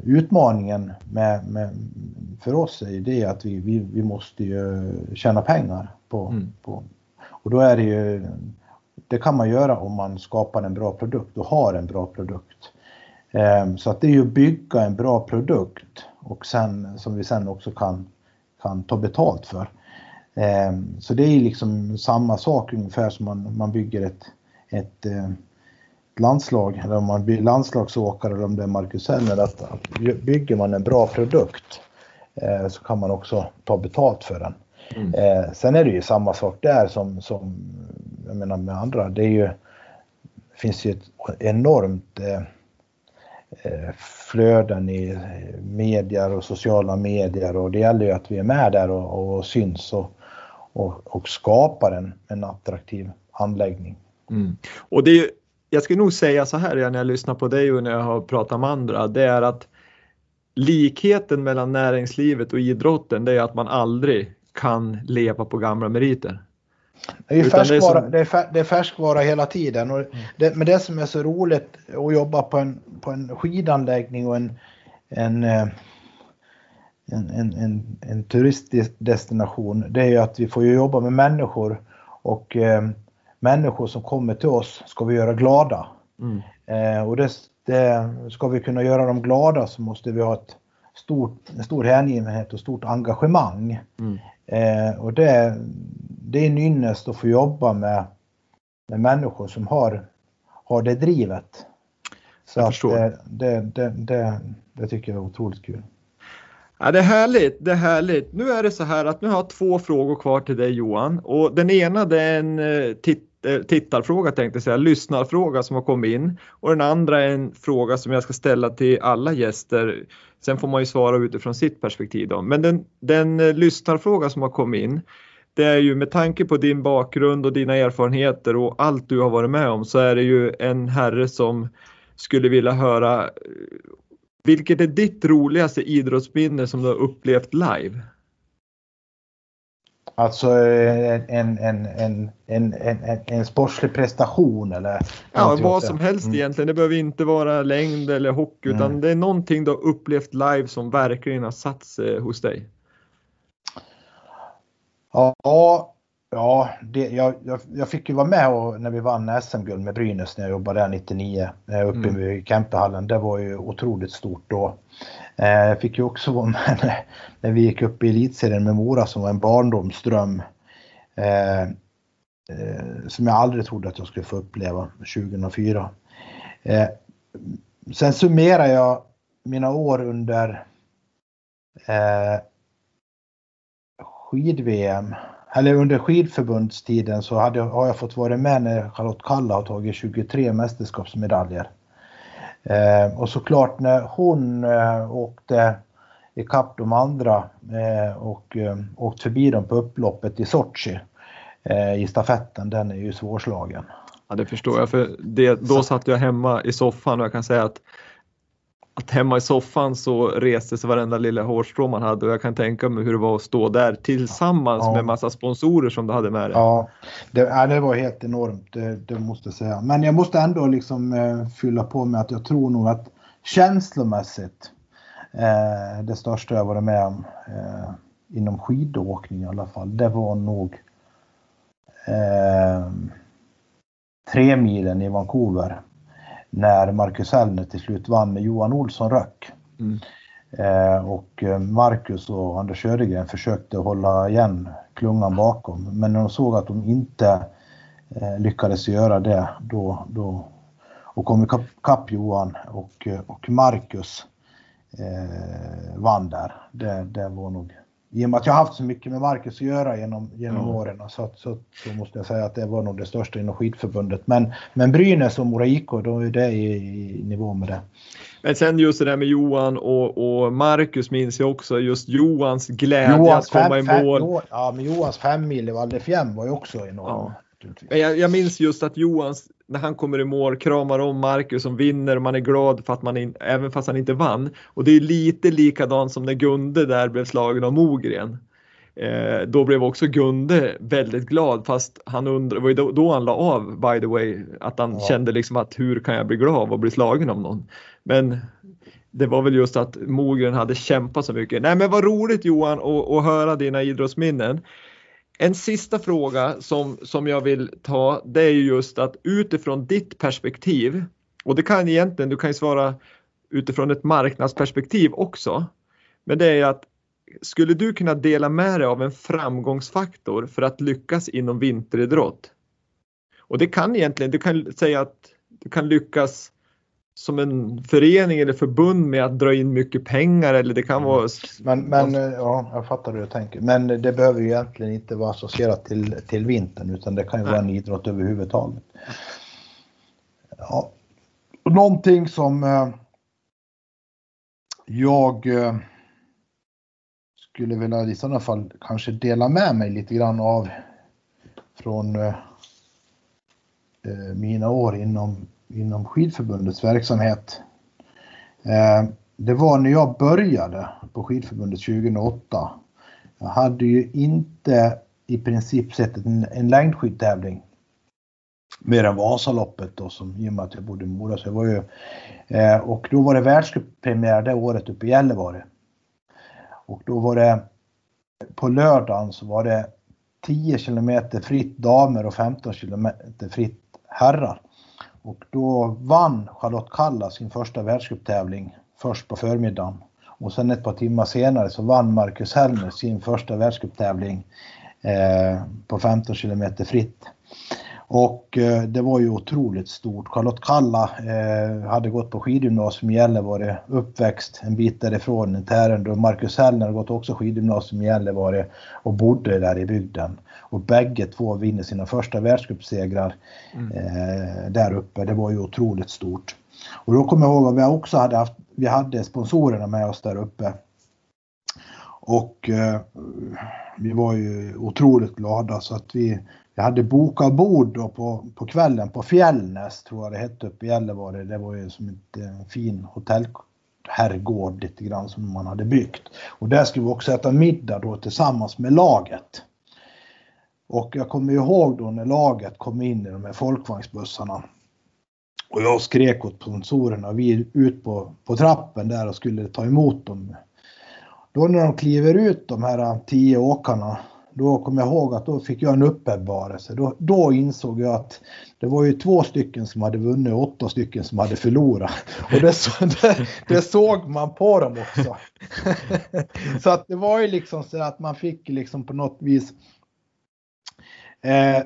utmaningen med, med, för oss är det att vi, vi, vi måste ju tjäna pengar på, mm. på, och då är det ju, det kan man göra om man skapar en bra produkt och har en bra produkt. Eh, så att det är ju att bygga en bra produkt och sen som vi sen också kan, kan ta betalt för. Ehm, så det är liksom samma sak ungefär som man, man bygger ett, ett, eh, landslag eller om man blir landslagsåkare eller om det är Marcus att, att bygger man en bra produkt eh, så kan man också ta betalt för den. Mm. Eh, sen är det ju samma sak där som, som jag menar med andra. Det är ju, finns ju ett enormt eh, eh flöden i medier och sociala medier och det gäller ju att vi är med där och, och syns och, och, och skapar en, en attraktiv anläggning. Mm. Och det är, jag skulle nog säga så här när jag lyssnar på dig och när jag har pratat med andra, det är att likheten mellan näringslivet och idrotten det är att man aldrig kan leva på gamla meriter. Det är, färskvara, det, är som... det, är färskvara hela tiden. Och mm. det, men det som är så roligt att jobba på en, på en skidanläggning och en, en, eh, en, en, en, en turistdestination, det är ju att vi får jobba med människor och eh, människor som kommer till oss ska vi göra glada. Mm. Eh, och det, det, ska vi kunna göra dem glada så måste vi ha ett stort, en stor hängivenhet och stort engagemang. Mm. Eh, och det, det är en ynnest att få jobba med, med människor som har, har det drivet. Så jag att, eh, det, det, det, det tycker jag är otroligt kul. Ja, det är härligt, det är härligt. Nu är det så här att nu har jag två frågor kvar till dig Johan och den ena det är en eh, titt Eh, tittarfråga tänkte jag säga, lyssnarfråga som har kommit in och den andra är en fråga som jag ska ställa till alla gäster. Sen får man ju svara utifrån sitt perspektiv då. Men den, den eh, lyssnarfråga som har kommit in det är ju med tanke på din bakgrund och dina erfarenheter och allt du har varit med om så är det ju en herre som skulle vilja höra eh, vilket är ditt roligaste idrottsminne som du har upplevt live? Alltså en, en, en, en, en, en, en sportslig prestation eller? Ja, vad som helst mm. egentligen. Det behöver inte vara längd eller hockey utan mm. det är någonting du har upplevt live som verkligen har satt sig hos dig. Ja, ja det, jag, jag, jag fick ju vara med och, när vi vann SM-guld med Brynäs när jag jobbade där 99 uppe mm. i Kempehallen. Det var ju otroligt stort då. Eh, jag fick ju också vara med när vi gick upp i elitserien med Mora som var en barndomsdröm. Eh, eh, som jag aldrig trodde att jag skulle få uppleva 2004. Eh, sen summerar jag mina år under eh, skid-VM, eller under skidförbundstiden så hade, har jag fått vara med när Charlotte Kalla har tagit 23 mästerskapsmedaljer. Eh, och såklart när hon eh, åkte ikapp de andra eh, och eh, åkt förbi dem på upploppet i Sochi eh, i stafetten, den är ju svårslagen. Ja det förstår jag för det, då satt jag hemma i soffan och jag kan säga att att hemma i soffan så reste sig varenda lilla hårstrå man hade och jag kan tänka mig hur det var att stå där tillsammans ja. med massa sponsorer som du hade med dig. Ja, det, ja, det var helt enormt, det, det, måste jag säga. Men jag måste ändå liksom eh, fylla på med att jag tror nog att känslomässigt eh, det största jag varit med om eh, inom skidåkning i alla fall, det var nog eh, tre milen i Vancouver när Marcus Hellner till slut vann med Johan Olsson Röck. Mm. Eh, och eh, Marcus och Anders Södergren försökte hålla igen klungan bakom. Men när de såg att de inte eh, lyckades göra det då, då och kom ikapp kapp Johan och, och Marcus eh, vann där. Det, det var nog i och med att jag haft så mycket med Marcus att göra genom, genom mm. åren så, så, så, måste jag säga att det var nog det största inom skidförbundet. Men, men Brynäs och Mora IK, då är det i, i nivå med det. Men sen just det där med Johan och, och Marcus minns jag också, just Johans glädje Johans att komma fem, i mål. Fem, ja, men Johans femmil i Val var ju också enorm. Ja. Jag, jag, minns just att Johan, när han kommer i mål, kramar om Marcus som vinner och man är glad för att man in, även fast han inte vann. Och det är lite likadant som när Gunde där blev slagen av Mogren. Eh, då blev också Gunde väldigt glad fast han undrade, var ju då, då han la av by the way, att han ja. kände liksom att hur kan jag bli glad av att bli slagen av någon. Men det var väl just att Mogren hade kämpat så mycket. Nej men vad roligt Johan att höra dina idrottsminnen. En sista fråga som, som jag vill ta det är just att utifrån ditt perspektiv och det kan egentligen, du kan ju svara utifrån ett marknadsperspektiv också. Men det är att skulle du kunna dela med dig av en framgångsfaktor för att lyckas inom vinteridrott? Och det kan egentligen, du kan säga att du kan lyckas som en förening eller förbund med att dra in mycket pengar eller det kan mm. vara... Men, men ja, jag fattar hur du tänker. Men det behöver ju egentligen inte vara associerat till, till vintern utan det kan ju Nej. vara en idrott överhuvudtaget. Ja. Någonting som eh, jag eh, skulle vilja i sådana fall kanske dela med mig lite grann av från eh, eh mina år inom inom skidförbundets verksamhet. Eh, det var när jag började på skidförbundet 2008. Jag hade ju inte i princip sett en, en längdskidtävling. Mer än Vasaloppet då, som, i och med att jag bodde i Mora. Så jag var ju, eh, och då var det världscuppremiär det året uppe i Gällivare. Och då var det på lördagen så var det 10 kilometer fritt damer och 15 kilometer fritt herrar. Och då vann Charlotte Kalla sin första världscuptävling först på förmiddagen. Och sen ett par timmar senare så vann Marcus Hellner sin första världscuptävling eh, på 15 kilometer fritt. Och eh, det var ju otroligt stort. Charlotte Kalla eh, hade gått på skidgymnasium i Gällivare, uppväxt en bit därifrån, i Tärendö. Marcus Hellner har gått också skidgymnasium i Gällivare och bodde där i bygden. Och bägge två vinner sina första världscupsegrar mm. eh, där uppe. Det var ju otroligt stort. Och då kommer jag ihåg att vi också hade haft, vi hade sponsorerna med oss där uppe. Och eh, vi var ju otroligt glada så att vi, jag hade bokat bord då på, på kvällen på Fjällnäs tror jag det hette uppe i Gällivare. Det var ju som en eh, fin hotellherrgård lite grann som man hade byggt. Och där skulle vi också äta middag då tillsammans med laget. Och jag kommer ihåg då när laget kom in i de här folkvagnsbussarna. Och jag skrek åt sponsorerna, vi ut på, på trappen där och skulle ta emot dem. Då när de kliver ut de här tio åkarna, då kommer jag ihåg att då fick jag en uppenbarelse. Då, då insåg jag att det var ju två stycken som hade vunnit och åtta stycken som hade förlorat. Och det, det, det såg man på dem också. så att det var ju liksom så att man fick liksom på något vis eh,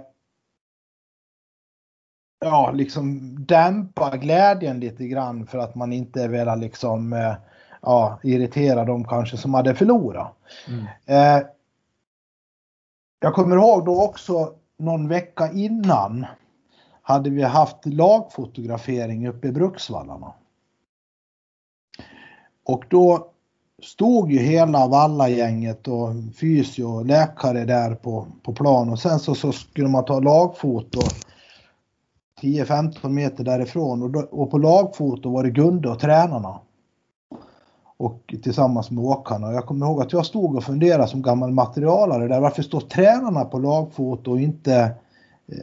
ja, liksom dämpa glädjen lite grann för att man inte velat liksom eh, ja, irritera dem kanske som hade förlorat. Mm. Eh, jag kommer ihåg då också någon vecka innan hade vi haft lagfotografering uppe i Bruksvallarna. Och då stod ju hela vallagänget och fysio och läkare där på, på plan och sen så, så skulle man ta lagfoto 10-15 meter därifrån och, då, och på lagfoto var det Gunde och tränarna. Och tillsammans med åkarna. Jag kommer ihåg att jag stod och funderade som gammal materialare där. Varför står tränarna på lagfoto och inte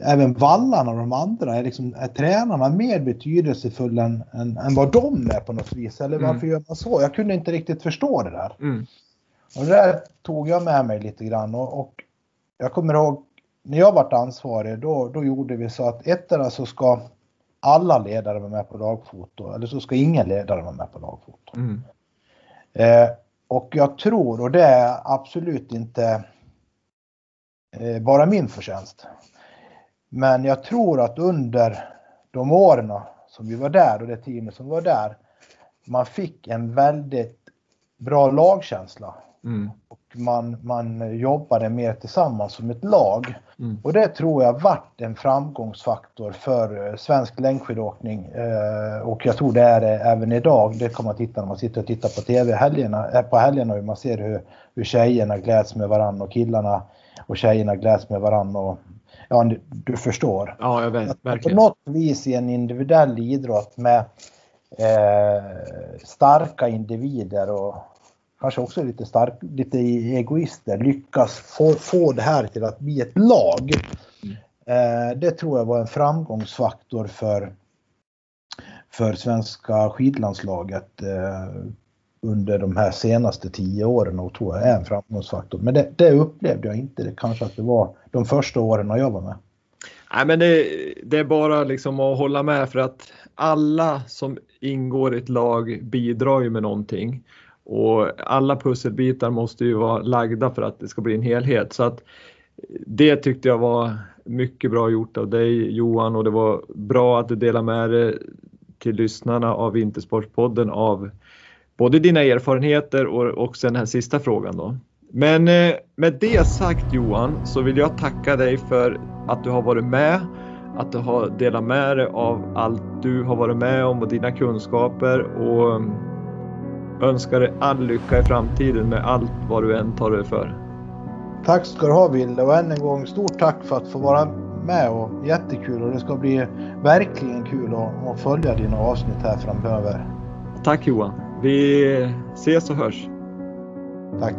även vallarna och de andra, är, liksom, är tränarna mer betydelsefulla än, än, än, vad de är på något vis? Eller varför mm. gör man så? Jag kunde inte riktigt förstå det där. Mm. Och det där tog jag med mig lite grann och, och jag kommer ihåg när jag vart ansvarig då, då gjorde vi så att ettera så ska alla ledare vara med på lagfoto eller så ska ingen ledare vara med på lagfoto. Mm. Eh, och jag tror, och det är absolut inte eh, bara min förtjänst, men jag tror att under de åren som vi var där och det teamet som var där, man fick en väldigt bra lagkänsla. Mm. Man, man jobbade mer tillsammans som ett lag. Mm. Och det tror jag varit en framgångsfaktor för eh, svensk längdskidåkning. Eh, och jag tror det är det även idag. Det kan man titta när man sitter och tittar på TV helgerna, eh, på helgerna och man ser hur, hur tjejerna gläds med varandra och killarna och tjejerna gläds med varandra. Och ja, du förstår. Ja, jag vet, verkligen. På något vis i en individuell idrott med eh, starka individer och kanske också lite, stark, lite egoister lyckas få, få det här till att bli ett lag. Eh, det tror jag var en framgångsfaktor för, för svenska skidlandslaget eh, under de här senaste tio åren och tror jag är en framgångsfaktor. Men det, det upplevde jag inte, det kanske att det var de första åren när jag var med. Nej, men det, det, är bara liksom att hålla med för att alla som ingår i ett lag bidrar ju med någonting. Och alla pusselbitar måste ju vara lagda för att det ska bli en helhet. Så att det tyckte jag var mycket bra gjort av dig Johan och det var bra att du delade med dig till lyssnarna av Vintersportpodden av både dina erfarenheter och, och sen den här sista frågan då. Men eh, med det sagt Johan så vill jag tacka dig för att du har varit med, att du har delat med dig av allt du har varit med om och dina kunskaper och önskar dig all lycka i framtiden med allt vad du än tar dig för. Tack ska du ha Wille och än en gång stort tack för att få vara med och jättekul och det ska bli verkligen kul att, följa dina avsnitt här framöver. Tack Johan. Vi ses och hörs. Tack.